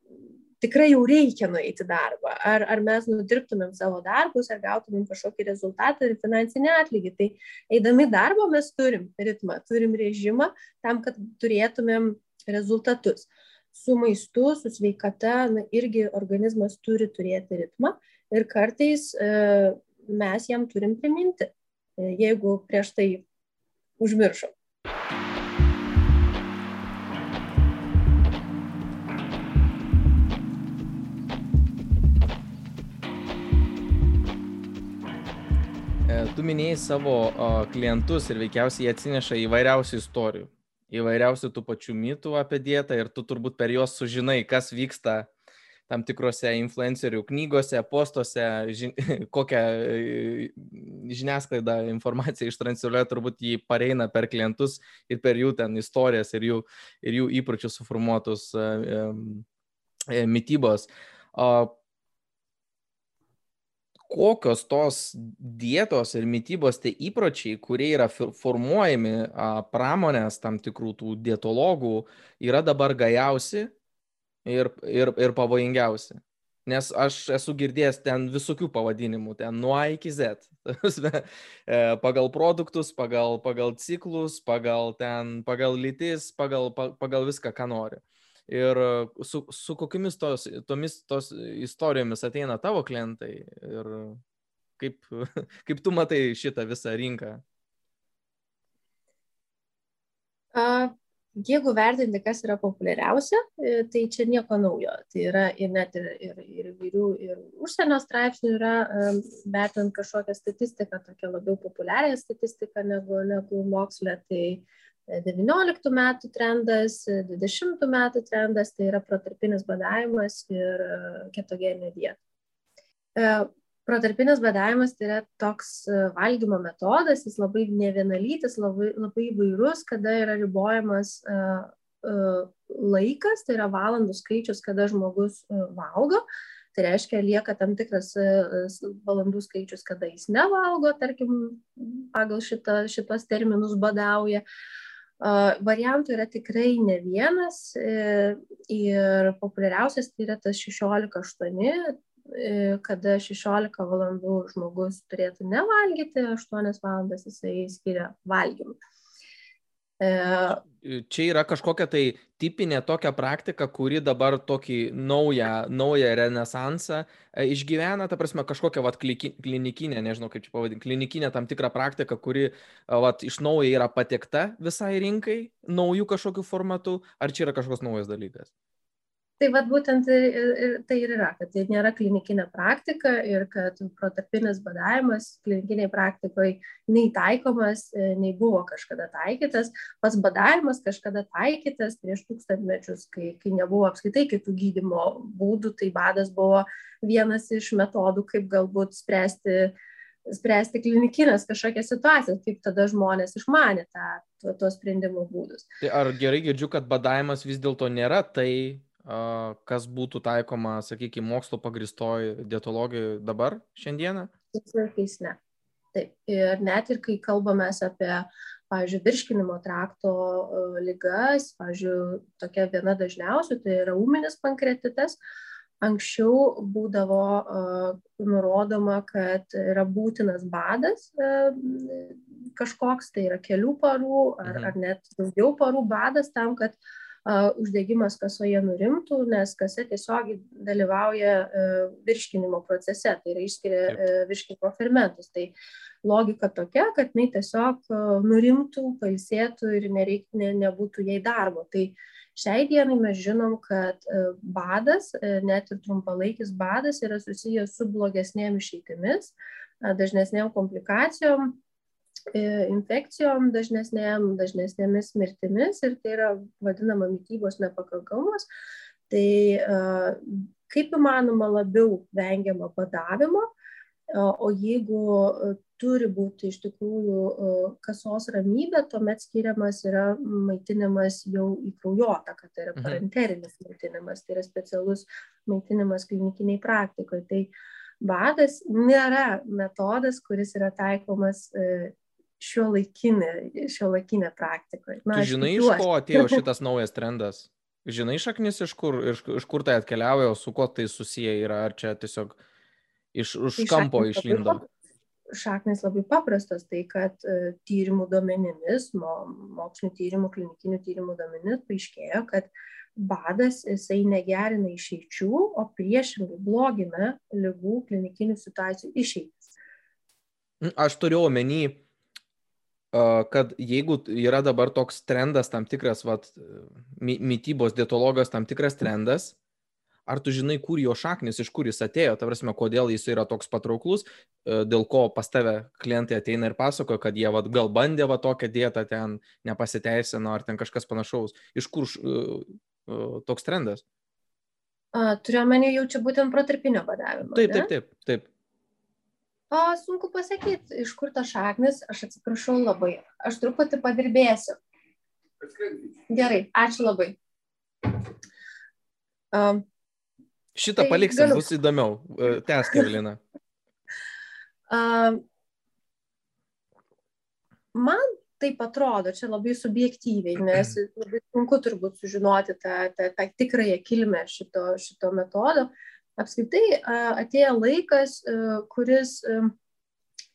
tikrai jau reikia nueiti darbą. Ar, ar mes nudirbtumėm savo darbus, ar gautumėm kažkokį rezultatą ir finansinį atlygį. Tai eidami darbą mes turim ritmą, turim režimą tam, kad turėtumėm rezultatus. Su maistu, su sveikata, na, irgi organizmas turi turėti ritmą ir kartais e, mes jam turim priminti, e, jeigu prieš tai užmiršom. Minėjai savo uh, klientus ir veikiausiai jie atsineša įvairiausių istorijų, įvairiausių tų pačių mitų apie dietą ir tu turbūt per juos sužinai, kas vyksta tam tikrose influencerių knygose, postuose, žin, kokią e, žiniasklaidą informaciją ištransliuoja, turbūt jį pareina per klientus ir per jų ten istorijas ir jų, ir jų įpročius suformuotus uh, uh, mytybos. Uh, kokios tos dietos ir mytybos tie įpročiai, kurie yra formuojami pramonės tam tikrų tų dietologų, yra dabar gajausi ir, ir, ir pavojingiausi. Nes aš esu girdėjęs ten visokių pavadinimų, ten nuo A iki Z. E, pagal produktus, pagal, pagal ciklus, pagal, ten, pagal lytis, pagal, pagal viską, ką nori. Ir su, su kokiamis tos, tomis tos istorijomis ateina tavo klientai ir kaip, kaip tu matai šitą visą rinką? Uh, Jeigu vertinti, kas yra populiariausia, e, tai čia nieko naujo. Tai yra ir net ir, ir, ir įvairių ir užsienio straipsnių yra vertinant kažkokią statistiką, tokią labiau populiarią statistiką negu, negu mokslė. Tai 19 metų trendas, 20 metų trendas, tai yra protarpinis badavimas ir e, ketogeninė dieta. E, protarpinis badavimas tai yra toks e, valgymo metodas, jis labai nevienalytis, labai, labai įvairus, kada yra ribojamas uh, uh, laikas, tai yra valandų skaičius, kada žmogus uh, valgo. Tai reiškia, lieka tam tikras valandų skaičius, kada jis nevalgo, tarkim, pagal šitą, šitos terminus badauja. Variantų yra tikrai ne vienas ir populiariausias tai yra tas 16-8, E, kada 16 valandų žmogus turėtų nevalgyti, 8 valandas jisai skiria valgymui. E, čia yra kažkokia tai tipinė tokia praktika, kuri dabar tokį naują, naują renesansą e, išgyvena, ta prasme, kažkokia vat, klinikinė, nežinau kaip čia pavadinti, klinikinė tam tikra praktika, kuri vat, iš naujo yra patiekta visai rinkai, naujų kažkokių formatų, ar čia yra kažkoks naujas dalykas? Tai vad būtent ir, tai ir yra, kad tai nėra klinikinė praktika ir kad protarpinis badavimas klinikiniai praktikoje nei taikomas, e, nei buvo kažkada taikytas. Pats badavimas kažkada taikytas prieš tūkstantmečius, kai, kai nebuvo apskaitai kitų gydimo būdų, tai badas buvo vienas iš metodų, kaip galbūt spręsti spręsti klinikinės kažkokias situacijas, kaip tada žmonės išmanė tą, tuos sprendimų būdus. Tai ar gerai girdžiu, kad badavimas vis dėlto nėra tai, kas būtų taikoma, sakykime, mokslo pagristoj dietologijoje dabar, šiandieną? Visais ne. Taip. Ir net ir kai kalbame apie, pavyzdžiui, virškinimo trakto lygas, pavyzdžiui, tokia viena dažniausių, tai yra ūminis pankreatitas, anksčiau būdavo uh, nurodoma, kad yra būtinas badas uh, kažkoks, tai yra kelių parų ar, mhm. ar net daugiau parų badas tam, kad uh, uždegimas kasoje nurimtų, nes kasa tiesiog dalyvauja e, virškinimo procese, tai yra išskiria e, virškinimo fermentus. Tai logika tokia, kad jinai tiesiog e, nurimtų, pailsėtų ir nereik, ne, nebūtų jai darbo. Tai šiai dienai mes žinom, kad badas, net ir trumpalaikis badas yra susijęs su blogesnėm išeitimis, dažnesnėm komplikacijom infekcijom dažnesnėm, dažnesnėmis mirtimis ir tai yra vadinama mytybos nepakankamumas. Tai e, kaip įmanoma labiau vengiama badavimo, o jeigu e, turi būti iš tikrųjų kasos ramybė, tuomet skiriamas yra maitinimas jau į kraujotaką, tai yra mhm. parenterinis maitinimas, tai yra specialus maitinimas klinikiniai praktikoje. Tai badas nėra metodas, kuris yra taikomas šio laikinė, šio laikinė praktikoje. Na, tu žinai, iš ko atėjo šitas naujas trendas? Žinai šaknis, iš kur, iš, iš kur tai atkeliauja, su kuo tai susiję yra, ar čia tiesiog iš už tai kampo išlindo? Šaknis labai paprastas, tai kad uh, tyrimų duomenimis, mo, mokslinio tyrimų, klinikinių tyrimų duomenimis paaiškėjo, kad badas jisai negerina išeičių, o priešingai blogina lygų klinikinių situacijų išeitis. Aš turiu omeny, kad jeigu yra dabar toks trendas, tam tikras, vat, mytybos dietologas, tam tikras trendas, ar tu žinai, kur jo šaknis, iš kur jis atėjo, ta prasme, kodėl jis yra toks patrauklus, dėl ko pas tave klientai ateina ir pasako, kad jie vat, gal bandė va tokią dietą ten, nepasiteisino, ar ten kažkas panašaus. Iš kur uh, uh, toks trendas? Turiu omeny jau čia būtent protarpinio badavimo. Taip, taip, taip, taip. O sunku pasakyti, iš kur tas šaknis, aš atsiprašau labai, aš truputį padirbėsiu. Gerai, ačiū labai. Um, Šitą tai paliksim, galiu. bus įdomiau. Tęsk, Evelina. um, man taip atrodo, čia labai subjektyviai, nes labai sunku turbūt sužinoti tą, tą, tą tikrąją kilmę šito, šito metodo. Apskritai atėjo laikas, kuris,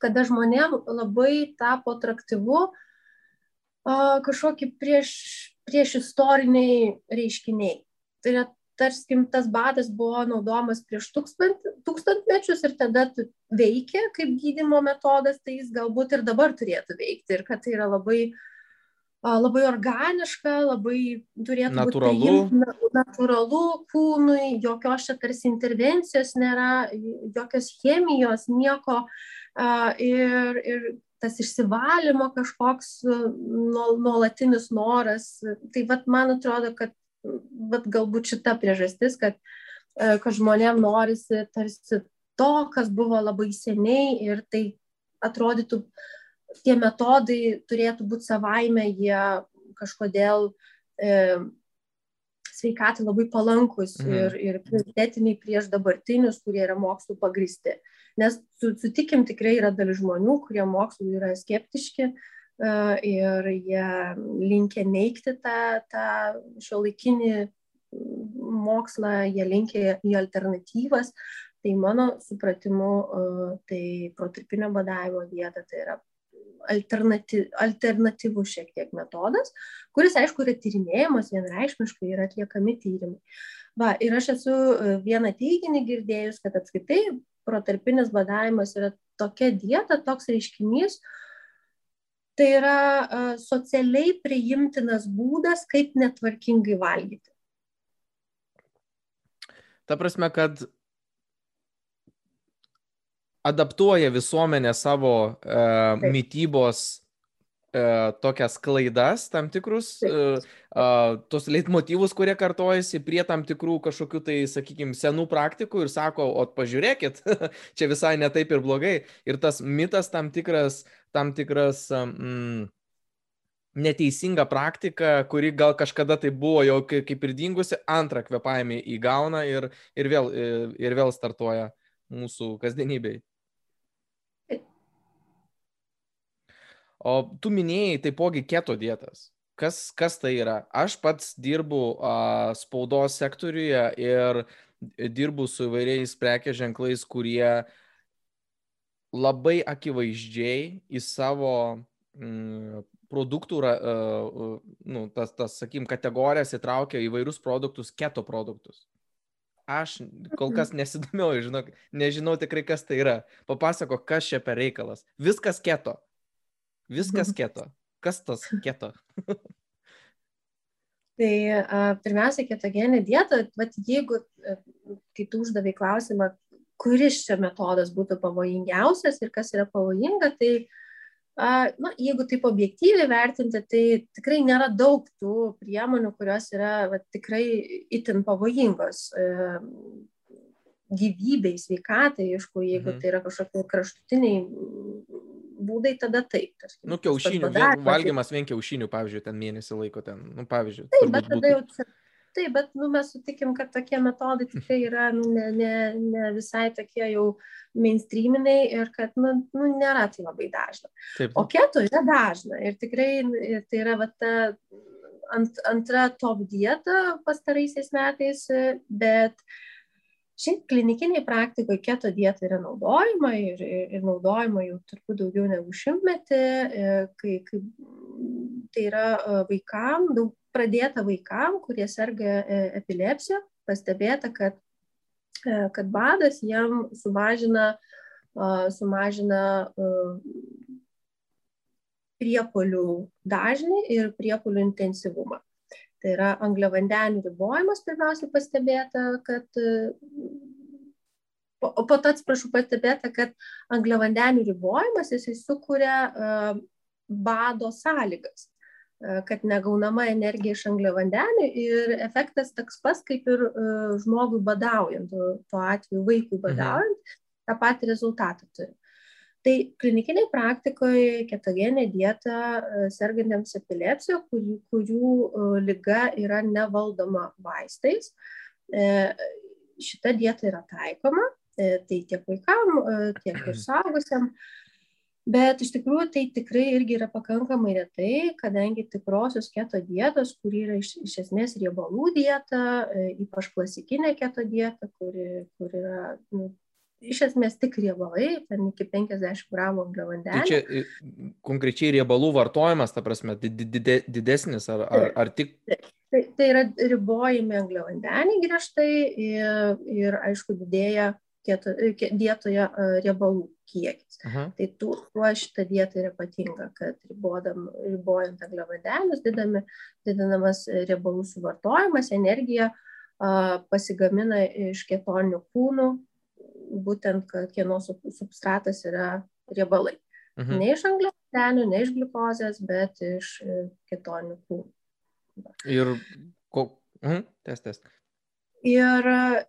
kada žmonėm labai tapo atraktyvu kažkokie prieš, prieš istoriniai reiškiniai. Tai yra tarskim, tas badas buvo naudojamas prieš tūkstant, tūkstantmečius ir tada veikia kaip gydimo metodas, tai jis galbūt ir dabar turėtų veikti ir kad tai yra labai, labai organiška, labai turėtų natūralu. būti natūralu kūnui, jokios čia tarsi intervencijos nėra, jokios chemijos, nieko. Ir, ir tas išsivalymo kažkoks nuolatinis noras. Tai vad man atrodo, kad bet galbūt šita priežastis, kad, kad žmonėm norisi tarsi to, kas buvo labai seniai ir tai atrodytų, tie metodai turėtų būti savaime, jie kažkodėl e, sveikatai labai palankus mhm. ir, ir prioritetiniai prieš dabartinius, kurie yra mokslų pagristi. Nes sutikim, tikrai yra dalis žmonių, kurie mokslų yra skeptiški, ir jie linkia neikti tą, tą šio laikinį mokslą, jie linkia į alternatyvas. Tai mano supratimu, tai protarpinio badavimo dieta tai yra alternatyv, alternatyvus šiek tiek metodas, kuris, aišku, yra tyrinėjimas, vienreišmiškai yra atliekami tyrimai. Va, ir aš esu vieną teiginį girdėjus, kad apskritai protarpinis badavimas yra tokia dieta, toks reiškinys, tai yra socialiai priimtinas būdas, kaip netvarkingai valgyti. Ta prasme, kad adaptuoja visuomenė savo e, mytybos e, tokias klaidas, tam tikrus, e, e, tos leitmotyvus, kurie kartojasi prie tam tikrų kažkokių tai, sakykime, senų praktikų ir sako, o pažiūrėkit, čia visai netaip ir blogai. Ir tas mitas tam tikras, tam tikras mm, neteisinga praktika, kuri gal kažkada tai buvo jau kaip ir dingusi, antrą kvepavimį įgauna ir, ir, vėl, ir vėl startuoja mūsų kasdienybei. O tu minėjai taipogi keto dietas. Kas, kas tai yra? Aš pats dirbu a, spaudos sektoriuje ir dirbu su įvairiais prekės ženklais, kurie labai akivaizdžiai į savo mm, produktų, uh, nu, tas, tas sakykim, kategorijas įtraukia įvairius produktus, keto produktus. Aš kol kas mhm. nesidomiau, žinok, nežinau tikrai, kas tai yra. Papasako, kas čia per reikalas. Viskas keto. Viskas keto. Kas tas keto? tai a, pirmiausia, ketogeninė dieta, bet jeigu, kai tu uždavai klausimą, kuris čia metodas būtų pavojingiausias ir kas yra pavojinga, tai a, na, jeigu taip objektyviai vertinti, tai tikrai nėra daug tų priemonių, kurios yra va, tikrai itin pavojingos. E, gyvybei, sveikatai, aišku, jeigu mhm. tai yra kažkokie kraštutiniai būdai, tada taip. Tarkim, nu, kiaušinių, vien, valgymas vien kiaušinių, pavyzdžiui, ten mėnesį laiko ten, nu, pavyzdžiui. Taip, bet tada jau, taip, bet nu, mes sutikim, kad tokie metodai tikrai yra nu, ne, ne, ne visai tokie jau mainstreaminiai ir kad nu, nu, nėra tai labai dažna. Taip. O keto yra dažna ir tikrai ir tai yra va, ta ant, antra top dieta pastaraisiais metais, bet uh, Šiaip klinikiniai praktikoje keto dieta yra naudojama ir, ir, ir naudojama jau turbūt daugiau negu šimtmetį, e, kai, kai tai yra e, vaikam, daug pradėta vaikam, kurie serga e, epilepsija, pastebėta, kad, kad badas jam sumažina, sumažina priepolių dažnį ir priepolių intensyvumą. Tai yra angliavandenių ribojimas pirmiausiai pastebėta, kad o po to atsiprašau pastebėta, kad angliavandenių ribojimas jisai sukuria uh, bado sąlygas, uh, kad negaunama energija iš angliavandenių ir efektas toks pas kaip ir uh, žmogui badaujant, tuo atveju vaikui mhm. badaujant, mhm. tą patį rezultatą turi. Tai klinikiniai praktikoje ketogeninė dieta e, sergantiems epilepsija, kurių, kurių e, lyga yra nevaldoma vaistais. E, šita dieta yra taikoma, tai tiek vaikam, tiek ir saugusiam. Bet iš tikrųjų tai tikrai irgi yra pakankamai retai, kadangi tikrosios keto dietos, kuri yra iš, iš esmės riebalų dieta, ypač klasikinė keto dieta, kuri, kur yra nu, iš esmės tik riebalai, ten iki 50 gramų angliavandenių. Tai čia konkrečiai riebalų vartojimas, ta prasme, didesnis ar, ar, ar tik... Tai, tai yra ribojami angliavandeniai griežtai ir, ir aišku, didėja keto, dietoje riebalų kiekis. Aha. Tai tuo šita dieta yra ypatinga, kad ribodam, ribojant angliavandenius, didinamas riebalų suvartojimas, energija pasigamina iš ketoninių kūnų, būtent, kad kieno substratas yra riebalai. Mhm. Ne iš angliavandenių, ne iš gliukozės, bet iš e, ketoninių kūnų. Ir ko... Mhm, test, test. Ir,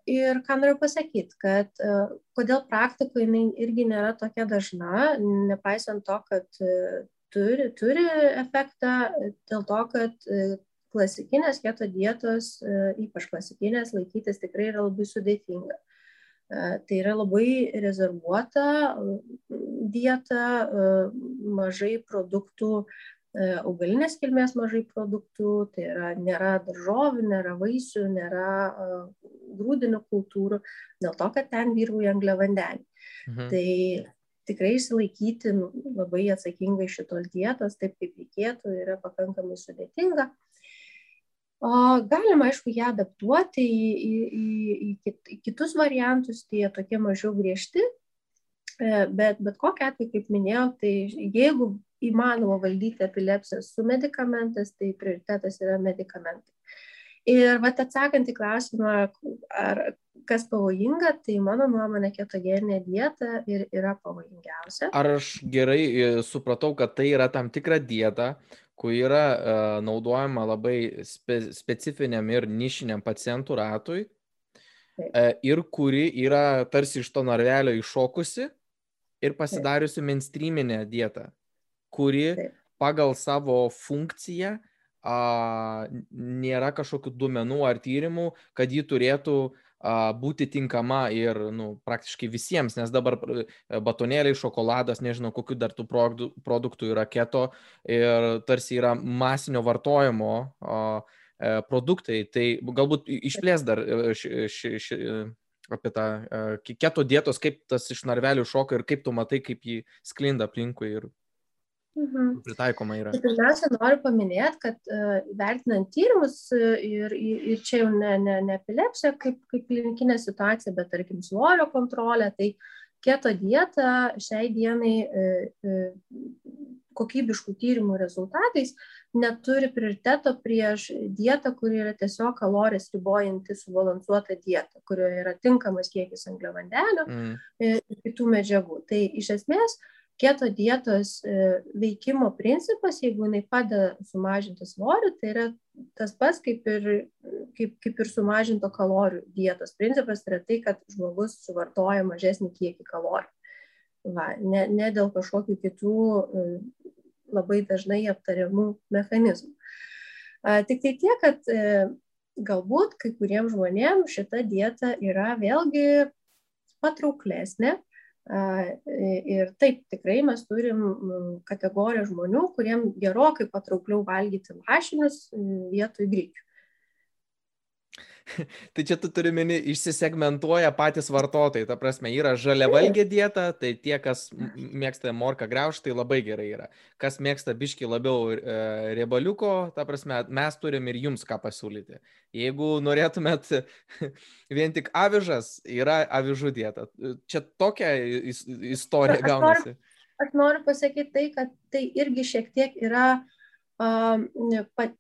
ir ką noriu pasakyti, kad uh, kodėl praktikoje jinai irgi nėra tokia dažna, nepaisant to, kad uh, turi, turi efektą, dėl to, kad klasikinės keto dietos, ypač klasikinės, laikytis tikrai yra labai sudėtinga. Tai yra labai rezervuota dieta, mažai produktų E, augalinės kilmės mažai produktų, tai yra nėra daržovių, nėra vaisių, nėra grūdinių kultūrų, dėl to, kad ten vyrauja angliavandeniai. Mhm. Tai tikrai išsilaikyti nu, labai atsakingai šitos dietos, taip kaip reikėtų, yra pakankamai sudėtinga. O galima, aišku, ją adaptuoti į, į, į, į, kit, į kitus variantus, tai jie tokie mažiau griežti, e, bet, bet kokia atveju, kaip minėjau, tai jeigu įmanoma valdyti epilepsiją su medikamentais, tai prioritetas yra medikamentai. Ir vat atsakant į klausimą, ar kas pavojinga, tai mano nuomonė ketogeninė dieta ir yra pavojingiausia. Ar aš gerai e, supratau, kad tai yra tam tikra dieta, kuri yra uh, naudojama labai spe, specifiniam ir nišiniam pacientų ratui uh, ir kuri yra tarsi iš to narvelio iššokusi ir pasidariusi mainstreaminę dietą kuri Taip. pagal savo funkciją a, nėra kažkokių duomenų ar tyrimų, kad ji turėtų a, būti tinkama ir nu, praktiškai visiems, nes dabar e, batonėliai, šokoladas, nežinau, kokiu dar tų produktų yra keto ir tarsi yra masinio vartojimo e, produktai. Tai galbūt išplės dar e, ši, ši, ši, apie tą keto dietos, kaip tas iš narvelių šoka ir kaip tu matai, kaip jį sklinda aplinkui ir Mhm. Pritaikoma yra. Tai pirmiausia, noriu paminėti, kad uh, vertinant tyrimus uh, ir, ir čia jau ne, ne, ne epilepsija kaip, kaip klinikinė situacija, bet tarkim svorio kontrolė, tai keto dieta šiai dienai uh, kokybiškų tyrimų rezultatais neturi prioriteto prieš dietą, kuri yra tiesiog kalorijas ribojanti subalansuota dieta, kurioje yra tinkamas kiekis angliavandenių mm. ir kitų medžiagų. Tai iš esmės uh, keto dietos e, veikimo principas, jeigu jinai padeda sumažinti svorį, tai yra tas pats kaip ir, kaip, kaip ir sumažinto kalorijų dietos principas, tai yra tai, kad žmogus suvartoja mažesnį kiekį kalorijų. Va, ne, ne dėl kažkokių kitų e, labai dažnai aptariamų mechanizmų. Tik tai tiek, kad e, galbūt kai kuriems žmonėms šita dieta yra vėlgi patrauklesnė, Ir taip, tikrai mes turim kategoriją žmonių, kuriem gerokai patraukliau valgyti lašinius vietoj grikių. tai čia tu turi mini, išsisegmentuoja patys vartotojai. Ta prasme, yra žaliavalgė dieta, tai tie, kas mėgsta morką greušti, tai labai gerai yra. Kas mėgsta biški labiau e, riebaliuko, ta prasme, mes turim ir jums ką pasiūlyti. Jeigu norėtumėt vien tik avižas, yra avižų dieta. Čia tokia istorija gaunasi. Aš noriu, aš noriu pasakyti tai, kad tai irgi šiek tiek yra um, pat,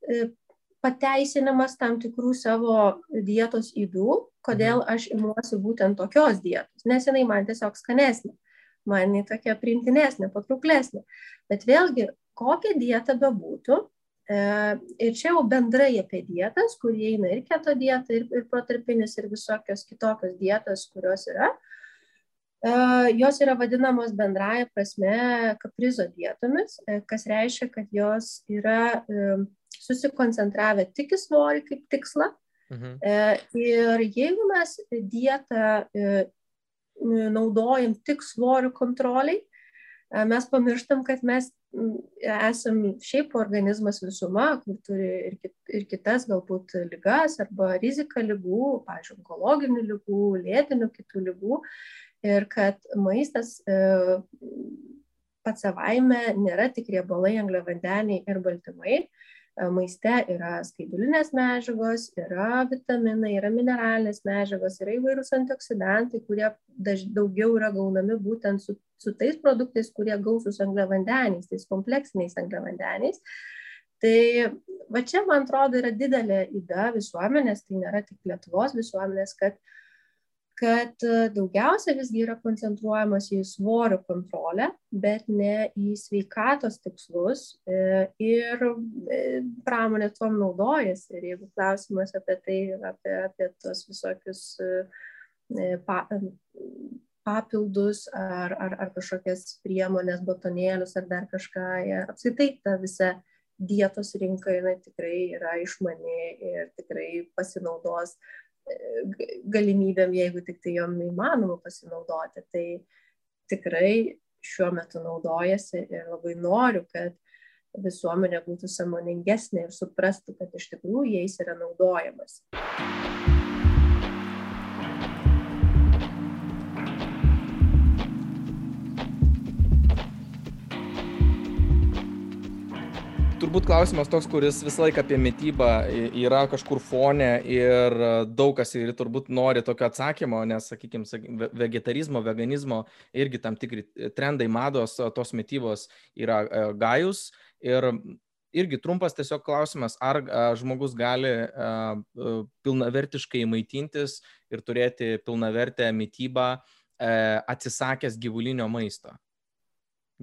pateisinimas tam tikrų savo dietos įdų, kodėl mhm. aš imuosi būtent tokios dietos, nes jinai man tiesiog skanesnė, man jinai tokia priimtinesnė, patrauklesnė. Bet vėlgi, kokia dieta bebūtų, e, ir čia jau bendrai apie dietas, kur įeina ir keto dieta, ir, ir protarpinis, ir visokios kitokios dietos, kurios yra, e, jos yra vadinamos bendraja prasme kaprizo dietomis, e, kas reiškia, kad jos yra susikoncentravę tik į svorį kaip tikslą. Mhm. E, ir jeigu mes dietą e, naudojam tik svorio kontroliai, mes pamirštam, kad mes esam šiaip organizmas visuma, kur turi ir, kit, ir kitas galbūt lygas arba riziką lygų, pavyzdžiui, onkologinių lygų, lėtinių kitų lygų. Ir kad maistas e, pats savaime nėra tik riebalai, angliavandeniai ir baltymai, E, maiste yra skaidulinės medžiagos, yra vitaminai, yra mineralinės medžiagos, yra įvairūs antioksidantai, kurie daž, daugiau yra gaunami būtent su, su tais produktais, kurie gausus angliavandeniais, tais kompleksiniais angliavandeniais. Tai va čia, man atrodo, yra didelė įda visuomenės, tai nėra tik Lietuvos visuomenės, kad uh, kad e, daugiausia visgi yra koncentruojamas į svorio kontrolę, bet ne į sveikatos tikslus. E, ir e, pramonė tuom naudojasi. Ir jeigu klausimas apie tai, apie, apie tos visokius pa, papildus ar, ar, ar kažkokias priemonės, botonėlius ar dar kažką, apskritai ta visa dietos rinka jinai tikrai yra išmani ir tikrai pasinaudos galimybėm, jeigu tik tai jom įmanoma pasinaudoti. Tai tikrai šiuo metu naudojasi ir labai noriu, kad visuomenė būtų samoningesnė ir suprastų, kad iš tikrųjų jais yra naudojamas. Turbūt klausimas toks, kuris visą laiką apie mytybą yra kažkur fone ir daug kas ir turbūt nori tokio atsakymo, nes, sakykime, vegetarizmo, veganizmo irgi tam tikri trendai, mados tos mytybos yra e, gajus. Ir irgi trumpas tiesiog klausimas, ar žmogus gali pilnavertiškai maitintis ir turėti pilnavertę mytybą e, atsisakęs gyvulinio maisto,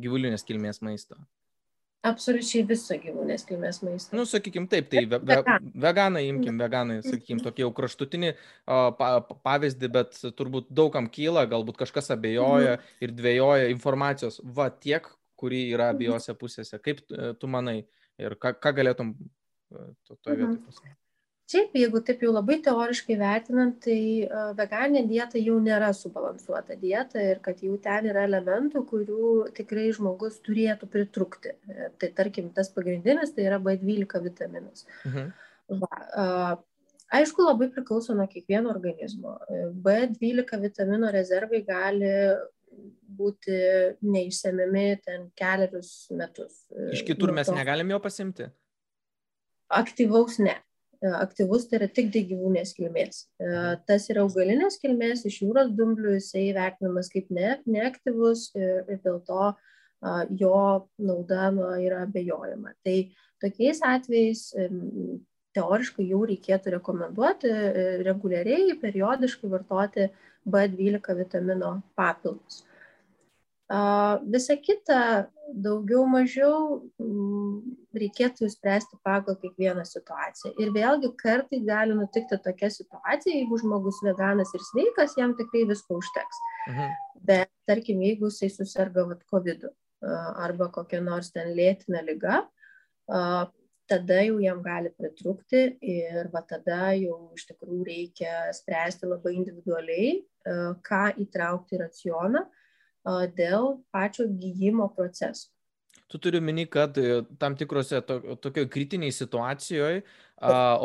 gyvulinės kilmės maisto. Absoliučiai visą gyvūnės kilmės maistą. Nu, sakykim, taip, tai ve, ve, veganai, imkim, veganai, sakykim, tokį jau kraštutinį pa, pavyzdį, bet turbūt daugam kyla, galbūt kažkas abejoja mhm. ir dvėjoja informacijos, va tiek, kuri yra mhm. abiejose pusėse. Kaip tu manai ir ką, ką galėtum to, toje vietoje mhm. pasakyti? Šiaip, jeigu taip jau labai teoriškai vertinant, tai veganė dieta jau nėra subalansuota dieta ir kad jau ten yra elementų, kurių tikrai žmogus turėtų pritrūkti. E, tai tarkim, tas pagrindinis tai yra B12 vitaminas. Mhm. Va, aišku, labai priklauso nuo kiekvieno organizmo. E, B12 vitamino rezervai gali būti neišsemiami ten keliarius metus. E, Iš kitur mes negalim jo pasimti? Aktyvaus ne. E, aktyvus tai yra tik gyvūnės kilmės. E, tas yra augalinės kilmės, iš jūros dumblių jisai vertinamas kaip ne, neaktyvus ir, ir dėl to jo nauda nu, yra abejojama. Tai tokiais atvejais teoriškai jau reikėtų rekomenduoti e, reguliariai, periodiškai vartoti B12 vitamino papildus. Visa kita daugiau mažiau reikėtų spręsti pagal kiekvieną situaciją. Ir vėlgi kartai gali nutikti tokia situacija, jeigu žmogus veganas ir sveikas, jam tikrai visko užteks. Mhm. Bet tarkim, jeigu jisai susirga COVID arba kokia nors ten lėtina lyga, tada jau jam gali pritrūkti ir va tada jau iš tikrųjų reikia spręsti labai individualiai, ką įtraukti į racioną dėl pačio gyjimo proceso. Tu turi mini, kad e, tam tikrose to, tokio kritiniai situacijoje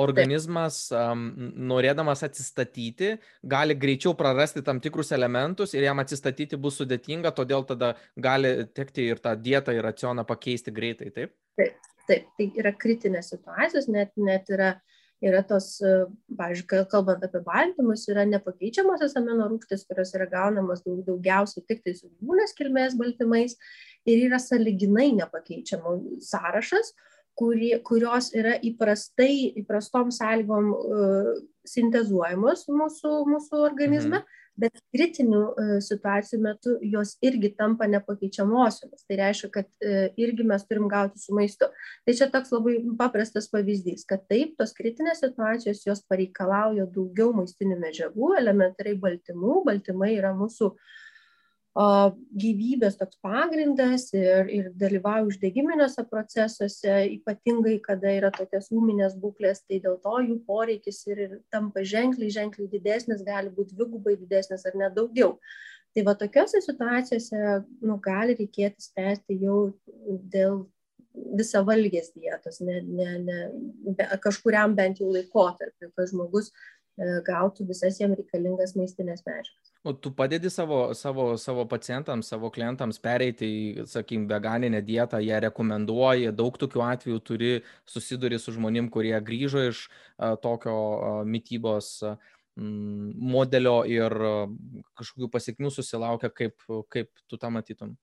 organizmas, norėdamas atsistatyti, gali greičiau prarasti tam tikrus elementus ir jam atsistatyti bus sudėtinga, todėl tada gali tekti ir tą dietą ir racioną pakeisti greitai, taip? Taip, taip. Tai yra kritinės situacijos, net, net yra uh, yra tos, e, pavyzdžiui, kalbant apie baltymus, yra nepakeičiamosios amino rūgštys, kurios yra gaunamos daug, daugiausiai tik tai su gyvūnės kilmės baltymais ir yra saliginai nepakeičiamų sąrašas, kuri, kurios yra įprastai, įprastom sąlygom uh, sintezuojamos mūsų, mūsų organizme. Mhm bet kritinių e, situacijų metu jos irgi tampa nepakeičiamosiomis. Tai reiškia, kad e, irgi mes turim gauti su maistu. Tai čia toks labai paprastas pavyzdys, kad taip, tos kritinės situacijos jos pareikalauja daugiau maistinių medžiagų, elementariai baltymų. Baltymai yra mūsų uh, gyvybės toks pagrindas ir, ir dalyvauja uždegiminiuose procesuose, ypatingai kada yra tokios ūminės būklės, tai dėl to jų poreikis ir, ir tampa ženkliai, ženkliai didesnis, gali būti dvigubai didesnis ar net daugiau. Tai va tokiuose situacijose nu, gali reikėti spręsti jau dėl visą valgės dietos, ne, ne, ne, be, kažkuriam bent jau laikotarpiu, kad žmogus e, gautų visas jam reikalingas maistinės medžiagas. O tu padedi savo, savo, savo pacientams, savo klientams pereiti į, sakykim, veganinę dietą, ją rekomenduoji, daug tokių atvejų turi, susiduri su žmonėm, kurie grįžo iš tokio a, mytybos a, m, modelio ir kažkokių pasiekmių susilaukia, kaip, kaip tu tą matytum?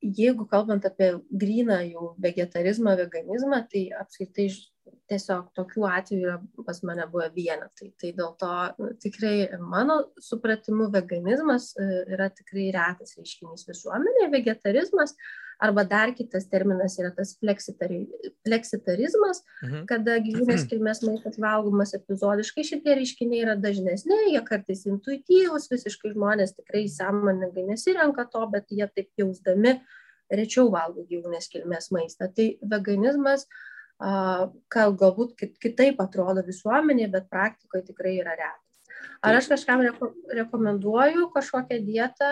Jeigu kalbant apie gryną jau vegetarizmą, veganizmą, tai apskritai tiesiog tokių atvejų yra pas mane buvę vienetai. Tai dėl to nu, tikrai mano supratimu veganizmas e, yra tikrai retas reiškinys visuomenėje, vegetarizmas arba dar kitas terminas yra tas fleksitarizmas, mhm. kada gyvūnės kilmės maistas valgomas epizodiškai. Šitie reiškiniai yra dažnesni, jie kartais intuityvūs, visiškai žmonės tikrai sąmoningai nesirenka to, bet jie taip jausdami rečiau valgo gyvūnės kilmės maistą. Tai veganizmas uh, gal galbūt kitaip atrodo visuomenėje, bet praktikoje tikrai yra retas. Ar aš kažkam reko, rekomenduoju kažkokią dietą,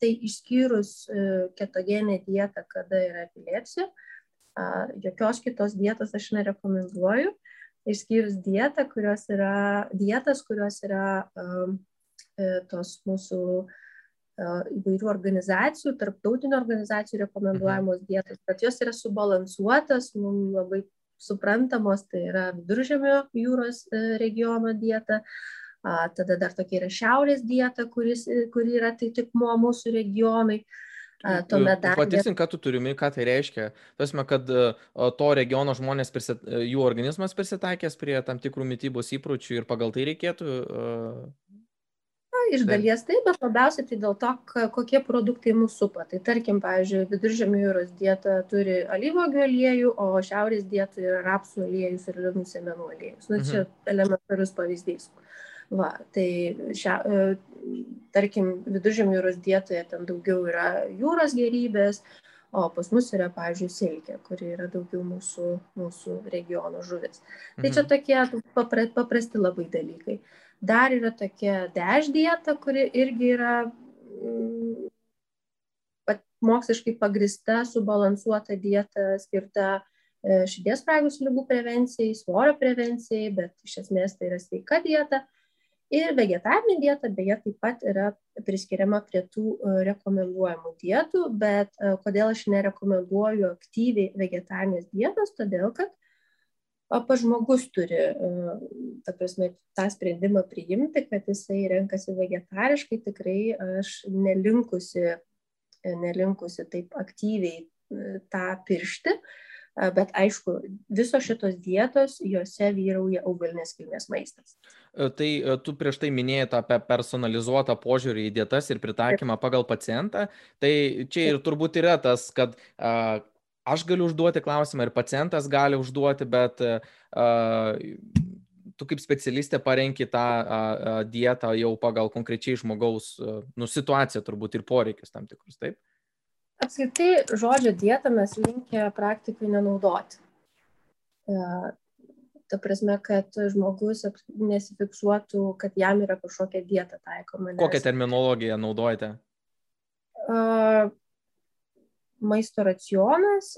tai išskyrus e, ketogenę dietą, kada yra epilepsija, jokios kitos dietos aš nerekomenduoju, išskyrus dietą, kurios yra, dietas, kurios yra e, tos mūsų uh, įvairių organizacijų, tarptautinių organizacijų rekomenduojamos mhm. dietos, bet jos yra subalansuotas, mums labai suprantamos, tai yra viduržėmio jūros e, regiono dieta, tada dar tokia yra šiaurės dieta, kuris, e, kuri yra tai tik nuo mūsų regionai. Tuomet dar. Patikslink, ką tu turimi, ką tai reiškia. Tasme, kad e, to regiono žmonės, prisit, jų organizmas prisitaikęs prie tam tikrų mytybos įpročių ir pagal tai reikėtų iš dalies taip, bet labiausiai tai dėl to, kokie produktai mūsų supa. Tai tarkim, pavyzdžiui, viduržėmio jūros dieta turi alyvogių aliejų, o šiaurės dieta yra rapsų aliejus ir linų semenų aliejus. Na, čia mhm. elementarus pavyzdys. Va, tai šia, e, tarkim, viduržėmio jūros dietoje ten daugiau yra jūros gerybės, o pas mus yra, pavyzdžiui, silkė, kuri yra daugiau mūsų, mūsų regiono žuvis. Tai čia mhm. tokie paprasti labai dalykai. Dar yra tokia dež dieta, kuri irgi yra mm, moksliškai pagrista, subalansuota dieta skirta e, širdies kraujagyslių lygų prevencijai, svorio prevencijai, bet iš esmės tai yra sveika dieta. Ir vegetarinė dieta beje taip pat yra priskiriama prie tų e, rekomenduojamų dietų, bet e, kodėl aš nerekomenduoju aktyviai vegetarinės dietos, todėl kad o pats žmogus turi, e, ta prasme, tą sprendimą priimti, kad jisai renkasi vegetariškai, tikrai aš nelinkusi, e, nelinkusi taip aktyviai e, tą piršti, bet aišku, visos šitos dietos, juose vyrauja augalinės kilmės maistas. Tai tu prieš tai minėjai apie personalizuotą požiūrį į dietas ir pritaikymą pagal pacientą. Tai čia ir turbūt yra tas, kad aš galiu užduoti klausimą ir pacientas gali užduoti, bet uh, tu kaip specialistė parenki tą uh, dietą jau pagal konkrečiai žmogaus uh, nu, situaciją turbūt ir poreikius tam tikrus, taip? Apskritai, žodžio dietą mes linkę praktikai nenaudoti. Uh, ta prasme, kad žmogus nesifiksuotų, kad jam yra kažkokia dieta taikoma. Nes... Kokią terminologiją naudojate? Uh, maisto racionas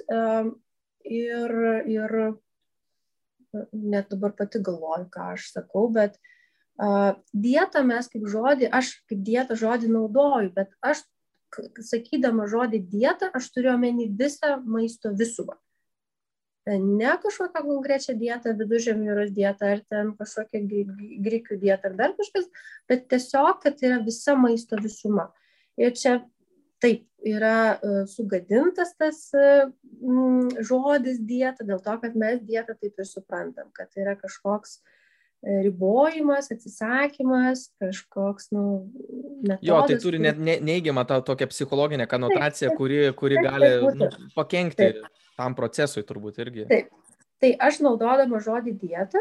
ir, ir net dabar pati galvoju, ką aš sakau, bet dietą mes kaip žodį, aš kaip dietą žodį naudoju, bet aš sakydama žodį dieta, aš turiu omeny visą maisto visumą. Ne kažkokią konkrečią dietą, viduržėmio jūros dietą, ar ten kažkokią grikių dietą, ar dar kažkas, bet tiesiog, kad tai yra visa maisto visuma. Ir čia taip yra e, sugadintas tas e, žodis dieta dėl to, kad mes dietą taip ir suprantam, kad tai yra kažkoks e, ribojimas, atsisakymas, kažkoks, nu, metodas. Jo, tai turi net ne, neigiamą tą tokią psichologinę kanotaciją, taip, kuri, kuri taip, gali taip, nu, pakenkti taip. tam procesui turbūt irgi. Taip. Tai aš naudodama žodį dieta,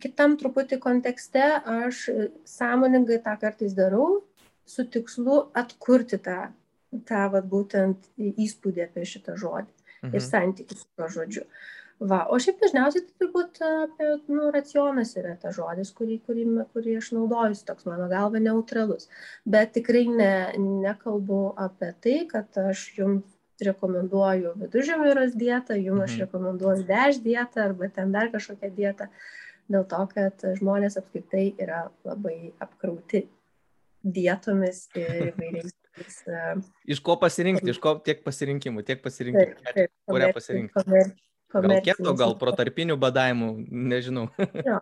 kitam truputį kontekste, aš sąmoningai tą kartais darau, su tikslu atkurti tą tą vat, būtent įspūdį apie šitą žodį mhm. ir santykių su tuo žodžiu. Va, o šiaip dažniausiai tai turbūt apie nu, racionas yra tas žodis, kurį, kurį, kurį aš naudoju, toks mano galva neutralus. Bet tikrai ne, nekalbu apie tai, kad aš jums rekomenduoju viduržėmio jūros dietą, jums aš mhm. rekomenduoju deš dietą arba ten dar kažkokią dietą, dėl to, kad žmonės apskritai yra labai apkrauti dietomis ir įvairiais. iš ko pasirinkti, iš ko tiek pasirinkimų, tiek pasirinkimų. Taip, taip, kurią pasirinkti? Komer, gal keto, gal protarpinių badavimų, nežinau. jo.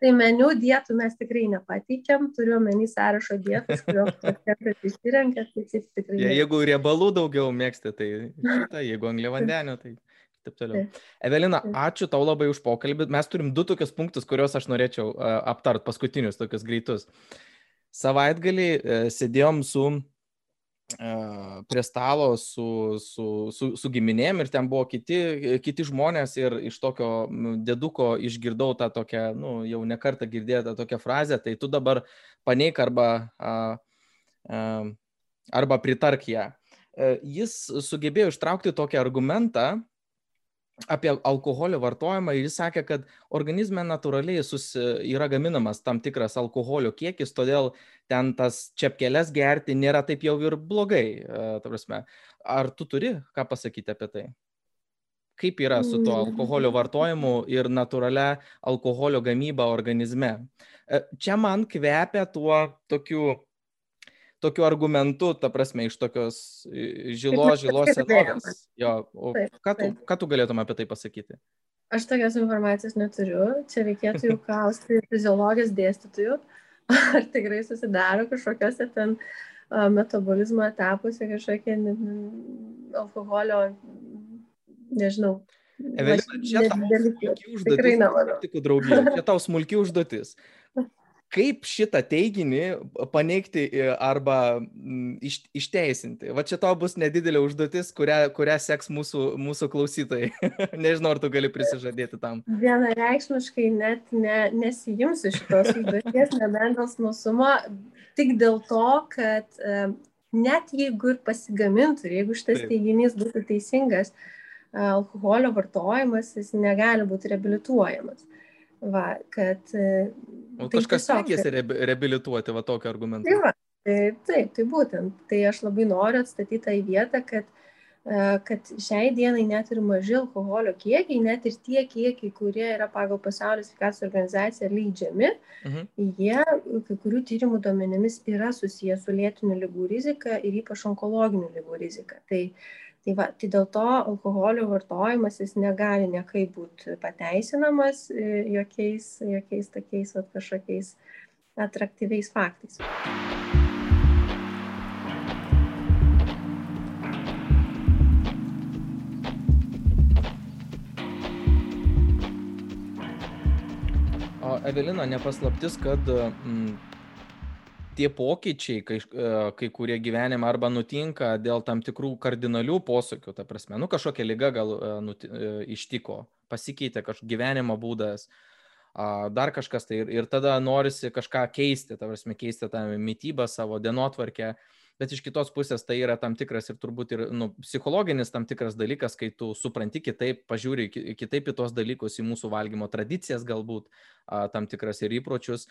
Tai meniu dietų mes tikrai nepateikėm, turiu omeny sąrašo dietas, kurio pacientas išsirenka, tai taip tikrai. Ja, jeigu riebalų daugiau mėgsti, tai šitą, jeigu angliavandenių, tai taip toliau. Evelina, ačiū tau labai už pokalbį. Mes turim du tokius punktus, kuriuos aš norėčiau uh, aptart, paskutinius tokius greitus. Savaitgalį uh, sėdėjom su prie stalo su, su, su, su giminėm ir ten buvo kiti, kiti žmonės ir iš tokio deduko išgirdau tą tokią, nu, jau nekartą girdėtą tokią frazę, tai tu dabar paneik arba, a, a, arba pritark ją. E, jis sugebėjo ištraukti tokį argumentą, apie alkoholio vartojimą ir jis sakė, kad organizme natūraliai susi, yra gaminamas tam tikras alkoholio kiekis, todėl ten tas čepkelės gerti nėra taip jau ir blogai. E, Ar tu turi ką pasakyti apie tai? Kaip yra su tuo alkoholio vartojimu ir natūralia alkoholio gamyba organizme? E, čia man kvepia tuo tokiu tokiu argumentu, ta prasme, iš tokios žilos, žilos senovės. Jo, o ką, tu, ką tu galėtum apie tai pasakyti? Aš tokios informacijos neturiu, čia reikėtų jau klausti fiziologijos dėstytojų, ar tikrai susidaro kažkokiose ten metabolizmo etapuose kažkokie alkoholio, nežinau. Evelina, čia tau smulki užduotis. Tikrai nemanau. Tik draugija, čia tau smulki užduotis kaip šitą teiginį paneigti arba iš, išteisinti. Va čia tau bus nedidelė užduotis, kurią, kurią seks mūsų, mūsų klausytojai. Nežinau, ar tu gali prisižadėti tam. Vienareikšmiškai net ne, nesijimsiu šitos užduoties, nebent dėl smalsumo, tik dėl to, kad net jeigu ir pasigamintų, jeigu šitas Taip. teiginys būtų teisingas, alkoholio vartojimas jis negali būti reabilituojamas. Va, kad... O tai kažkas stengiasi re, reabilituoti va tokį argumentą. Tai va, tai, taip, tai būtent. Tai aš labai noriu atstatyti tą vietą, kad, e, kad šiai dienai net ir maži alkoholio kiekiai, net ir tie kiekiai, kurie yra pagal pasaulio sveikatos organizaciją leidžiami, mhm. jie kai kurių tyrimų duomenimis yra susijęs su lėtinių lygų rizika ir ypač onkologinių lygų rizika. Tai tai va tai dėl to alkoholio vartojimas jis negali niekaip būt pateisinamas e, jokiais jokiais tokiais vat kažkokiais atraktyviais faktais. Evelina, nepaslaptis, kad tie pokyčiai, kai, e, kai kurie gyvenime arba nutinka dėl tam tikrų kardinalių posūkių, ta prasme, nu kažkokia lyga gal e, nuti, e, ištiko, pasikeitė kažkoks gyvenimo būdas, dar kažkas tai ir, ir tada norisi kažką keisti, ta prasme, keisti tą mytybą, savo dienotvarkę. Bet iš kitos pusės tai yra tam tikras ir turbūt ir nu, psichologinis tam tikras dalykas, kai tu supranti kitaip, pažiūri kitaip į tos dalykus, į mūsų valgymo tradicijas galbūt, tam tikras ir įpročius.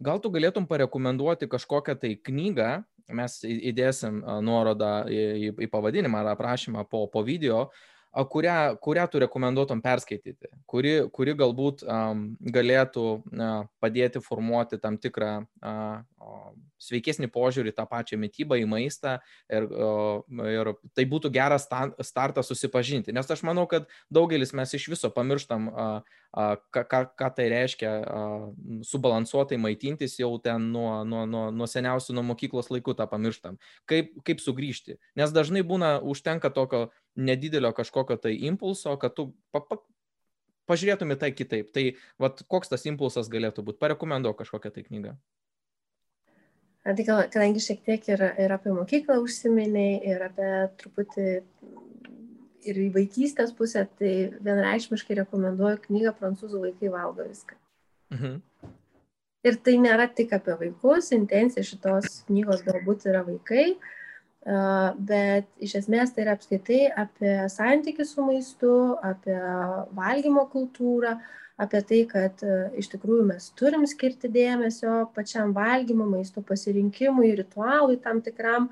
Uh, Gal tu galėtum parekomenduoti kažkokią tai knygą, mes įdėsim nuorodą į, į pavadinimą ar aprašymą po, po video, kurią, kurią tu rekomenduotum perskaityti, kuri, kuri galbūt um, galėtų uh, padėti formuoti tam tikrą uh, sveikesnį požiūrį tą pačią mytybą į maistą ir, ir tai būtų geras startas susipažinti. Nes aš manau, kad daugelis mes iš viso pamirštam, ką, ką, ką tai reiškia subalansuotai maitintis jau ten nuo, nuo, nuo, nuo seniausių, nuo mokyklos laikų tą pamirštam. Kaip, kaip sugrįžti. Nes dažnai būna, užtenka tokio nedidelio kažkokio tai impulso, kad tu pa, pa, pažiūrėtum į tai kitaip. Tai vat, koks tas impulsas galėtų būti? Parekomenduok kažkokią tai knygą. Tai kadangi šiek tiek ir, ir apie mokyklą užsiminiai, ir apie truputį ir į vaikystės pusę, tai vienreikšmiškai rekomenduoju knygą Prancūzų vaikai valgo viską. Mhm. Ir tai nėra tik apie vaikus, intencija šitos knygos galbūt yra vaikai, bet iš esmės tai yra apskaitai apie santykį su maistu, apie valgymo kultūrą, apie tai, kad iš tikrųjų mes turim skirti dėmesio pačiam valgymo, maisto pasirinkimui, ritualui tam tikram.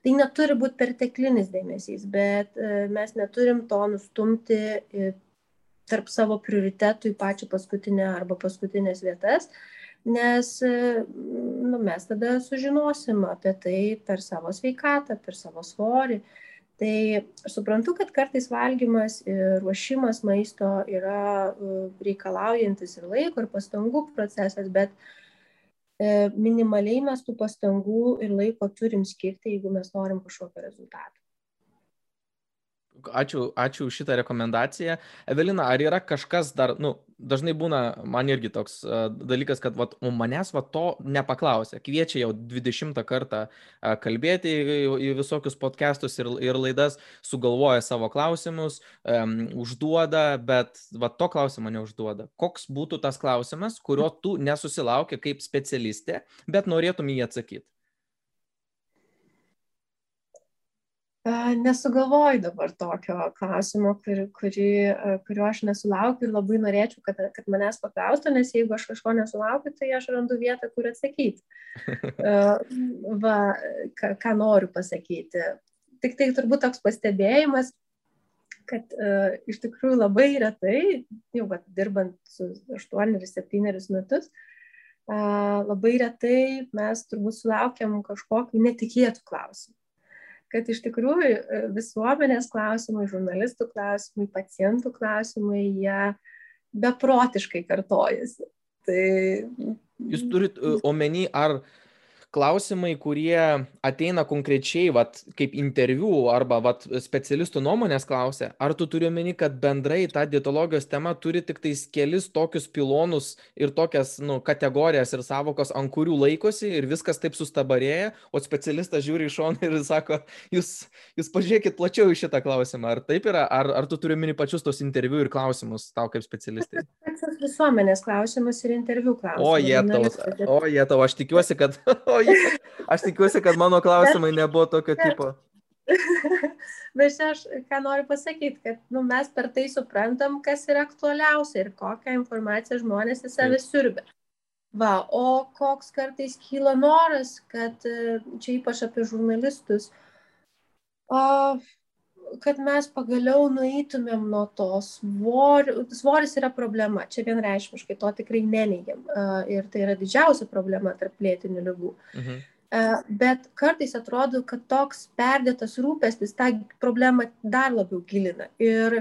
Tai neturi būti perteklinis dėmesys, bet mes neturim to nustumti tarp savo prioritetų į pačią paskutinę arba paskutinės vietas, nes nu, mes tada sužinosim apie tai per savo sveikatą, per savo svorį. Tai suprantu, kad kartais valgymas ir ruošimas maisto yra reikalaujantis ir laiko, ir pastangų procesas, bet minimaliai mes tų pastangų ir laiko turim skirti, jeigu mes norim kažkokio rezultato. Ačiū, ačiū už šitą rekomendaciją. Evelina, ar yra kažkas dar, nu, dažnai būna, man irgi toks uh, dalykas, kad vat, manęs va to nepaklausė. Kviečia jau 20 kartą uh, kalbėti į, į visokius podcastus ir, ir laidas, sugalvoja savo klausimus, um, užduoda, bet va to klausimo neužduoda. Koks būtų tas klausimas, kurio tu nesusilaukia kaip specialistė, bet norėtum jį atsakyti? Nesugalvoju dabar tokio klausimo, kurį, kurį, kurio aš nesulaukiu ir labai norėčiau, kad, kad manęs paklaustų, nes jeigu aš kažko nesulaukiu, tai aš randu vietą, kur atsakyti. Va, ką, ką noriu pasakyti. Tik tai turbūt toks pastebėjimas, kad uh, iš tikrųjų labai retai, jau va, dirbant su 8-7 metus, uh, labai retai mes turbūt sulaukiam kažkokiu netikėtų klausimų kad iš tikrųjų e, visuomenės klausimai, žurnalistų klausimai, pacientų klausimai, jie beprotiškai kartojasi. Tai... Jūs turit e, omeny, ar klausimai, kurie ateina konkrečiai, vat, kaip interviu arba vat, specialistų nuomonės klausia, ar tu turi omeny, kad bendrai ta dietologijos tema turi tik tais kelis tokius pilonus ir tokias nu, kategorijas ir savokos, ant kurių laikosi ir viskas taip sustabarėja, o specialistas žiūri iš šono ir sako, jūs, jūs pažiūrėkit plačiau į šitą klausimą, ar taip yra, ar, ar tu turi omeny pačius tos interviu ir klausimus tau kaip specialistai? Visuomenės klausimus ir interviu klausimus. O jie tau, o jie tau, aš tikiuosi, kad, o jo, aš tikiuosi, kad mano klausimai nebuvo tokio tipo. Bet čia aš ką noriu pasakyti, kad nu, mes per tai suprantam, kas yra aktualiausia ir kokią informaciją žmonės į save siurbia. Va, o koks kartais kyla noras, kad čia ypač apie žurnalistus, o, kad mes pagaliau nueitumėm nuo to svorio. Svoris yra problema, čia vienreišmiškai, to tikrai neneigiam. Ir tai yra didžiausia problema tarp lėtinių lygų. Mhm. Bet kartais atrodo, kad toks perdėtas rūpestis tą problemą dar labiau gilina. Ir,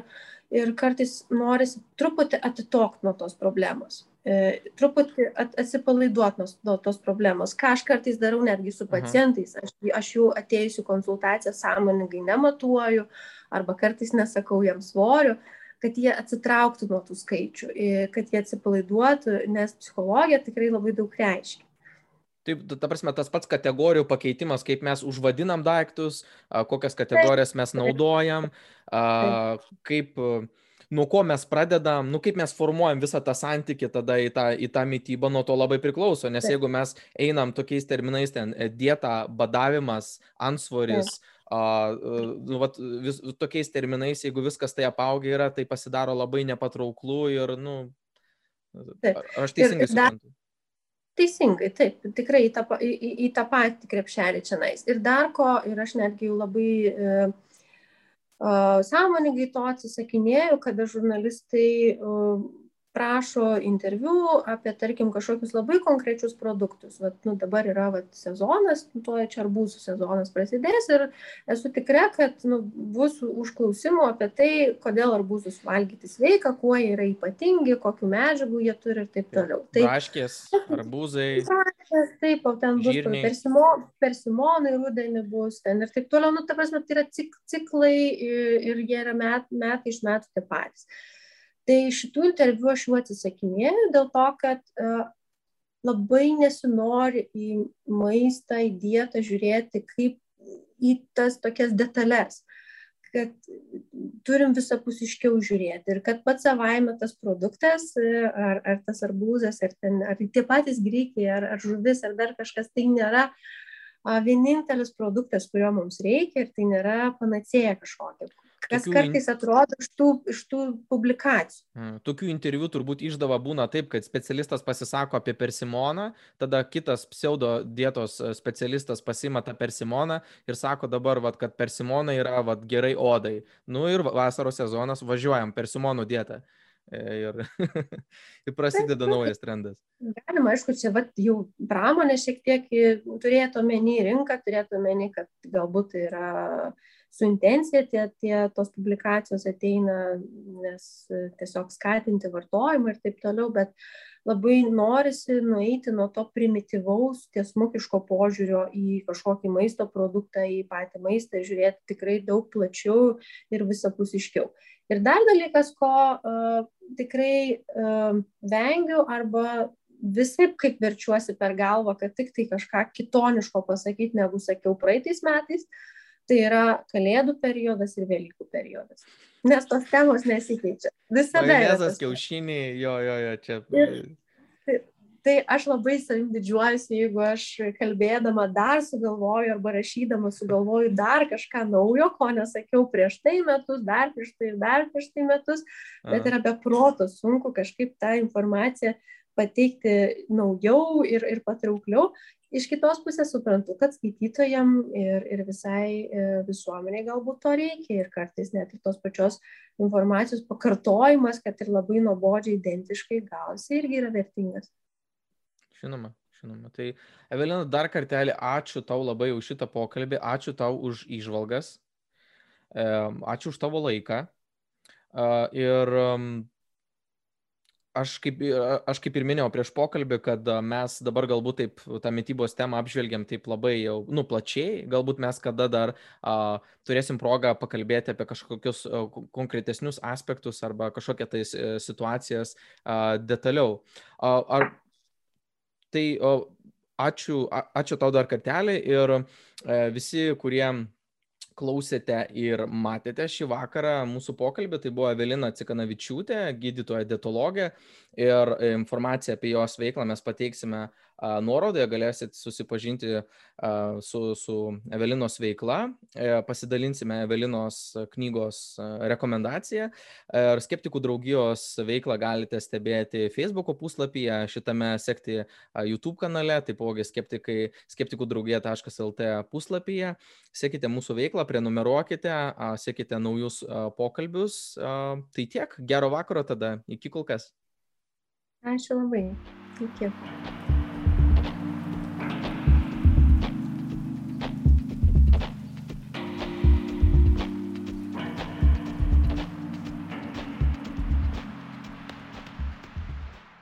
ir kartais norisi truputį atitokti nuo tos problemos. E, truputį atsipalaiduoti nuo tos problemos. Ką aš kartais darau netgi su pacientais. Aš, aš jų atėjusių konsultaciją sąmoningai nematuoju arba kartais nesakau jiems svoriu kad jie atsitrauktų nuo tų skaičių, kad jie atsipalaiduotų, nes psichologija tikrai labai daug reiškia. Taip, ta prasme, tas pats kategorijų pakeitimas, kaip mes užvadinam daiktus, kokias kategorijas mes naudojam, kaip nuo ko mes pradedam, nu kaip mes formuojam visą tą santyki tada į tą, į tą mytybą, nuo to labai priklauso, nes jeigu mes einam tokiais terminais ten e, dieta, badavimas, ansvoris, Uh, nu, vat, vis, tokiais terminais, jeigu viskas tai apaugia yra, tai pasidaro labai nepatrauklu ir, nu, aš teisingai suprantu. Teisingai, taip, tikrai į tą, į, į tą patį krepšelį čia nais. Ir dar ko, ir aš netgi jau labai uh, sąmoningai to atsisakinėjau, kada žurnalistai prašo interviu apie, tarkim, kažkokius labai konkrečius produktus. Vat, nu, dabar yra vat, sezonas, nu, tuo čia arbūzų sezonas prasidės ir esu tikra, kad nu, bus užklausimų apie tai, kodėl arbūzus valgyti sveika, kuo jie yra ypatingi, kokiu medžiagų jie turi ir taip toliau. Tai, Braškės, arbūzai. Braškės, taip, o ten bus persimo, persimonai, rudenį bus ten ir taip toliau. Nu, ta prasme, tai yra cik, ciklai ir, ir jie yra met, metai iš metų tie patys. Tai šitų interviu aš jų atsisakinėjau dėl to, kad uh, labai nesinori į maistą, į dietą žiūrėti kaip į tas tokias detalės, kad turim visapusiškiau žiūrėti ir kad pats savaime tas produktas, ar, ar tas arbūzas, ar, ten, ar tie patys greikiai, ar, ar žuvis, ar dar kažkas, tai nėra vienintelis produktas, kurio mums reikia ir tai nėra panacėja kažkokia. Kas tokių kartais atrodo iš tų, iš tų publikacijų. Hmm, tokių interviu turbūt išdava būna taip, kad specialistas pasisako apie persimoną, tada kitas pseudo dietos e, specialistas pasima tą persimoną ir sako dabar, vat, kad persimonai yra vat, gerai odai. Nu ir vasaros sezonas važiuojam persimonų dietą. E, ir, ir prasideda taip, naujas trendas. Galima, aišku, čia vat, jau pramonė šiek tiek turėtų omeny rinką, turėtų omeny, kad galbūt tai yra su intencija tie, tie tos publikacijos ateina, nes e, tiesiog skatinti vartojimą ir taip toliau, bet labai norisi nueiti nuo to primityvaus, tiesmukiško požiūrio į kažkokį maisto produktą, į patį maistą, žiūrėti tikrai daug plačiau ir visapusiškiau. Ir dar dalykas, ko uh, tikrai uh, vengiu arba visai kaip verčiuosi per galvą, kad tik tai kažką kitoniško pasakyti, negu sakiau praeitais metais, uh, tai yra kalėdų periodas ir Velykų periodas. Nes tos temos nesikeičia. Visada. Majonezas, kiaušiniai, jo, jo, jo, čia. Ir, tai, tai aš labai savim didžiuojuosi, jeigu aš kalbėdama dar sugalvoju arba rašydama sugalvoju dar kažką naujo, ko nesakiau prieš tai metus, dar prieš tai ir dar prieš tai metus, bet yra be proto sunku kažkaip tą informaciją pateikti naujau ir, ir patraukliau. Iš kitos pusės suprantu, kad skaitytojam ir, ir visai e, visuomeniai galbūt to reikia ir kartais net ir tos pačios informacijos pakartojimas, kad ir labai nuobodžiai identiškai gausi, irgi yra vertingas. Žinoma, žinoma. Tai Evelina, dar kartelį ačiū tau labai už šitą pokalbį, ačiū tau už išvalgas, ačiū už tavo laiką. Ir aš kaip, aš kaip ir minėjau prieš pokalbį, kad mes dabar galbūt taip tą mytybos temą apžvelgiam taip labai jau, nu, plačiai, galbūt mes kada dar a, turėsim progą pakalbėti apie kažkokius a, konkretesnius aspektus arba kažkokią tai situacijas a, detaliau. A, ar, tai o, ačiū, a, ačiū tau dar kartelį ir a, e, visi, kurie klausėte ir matėte šį vakarą mūsų pokalbį. Tai buvo Evelina Cikanavičiūtė, gydytoja dietologė ir informaciją apie jos veiklą mes pateiksime nuorodoje, galėsit susipažinti su, su Evelinos veikla, e, pasidalinsime Evelinos knygos rekomendaciją ir skeptikų draugijos veiklą galite stebėti Facebook puslapyje, šitame sekti YouTube kanale, taipogi skeptikų draugija.lt puslapyje. Sekite mūsų veiklą, prenumeruokite, sekite naujus pokalbius. Tai tiek, gero vakaro tada, iki kol kas. Ačiū labai. Iki.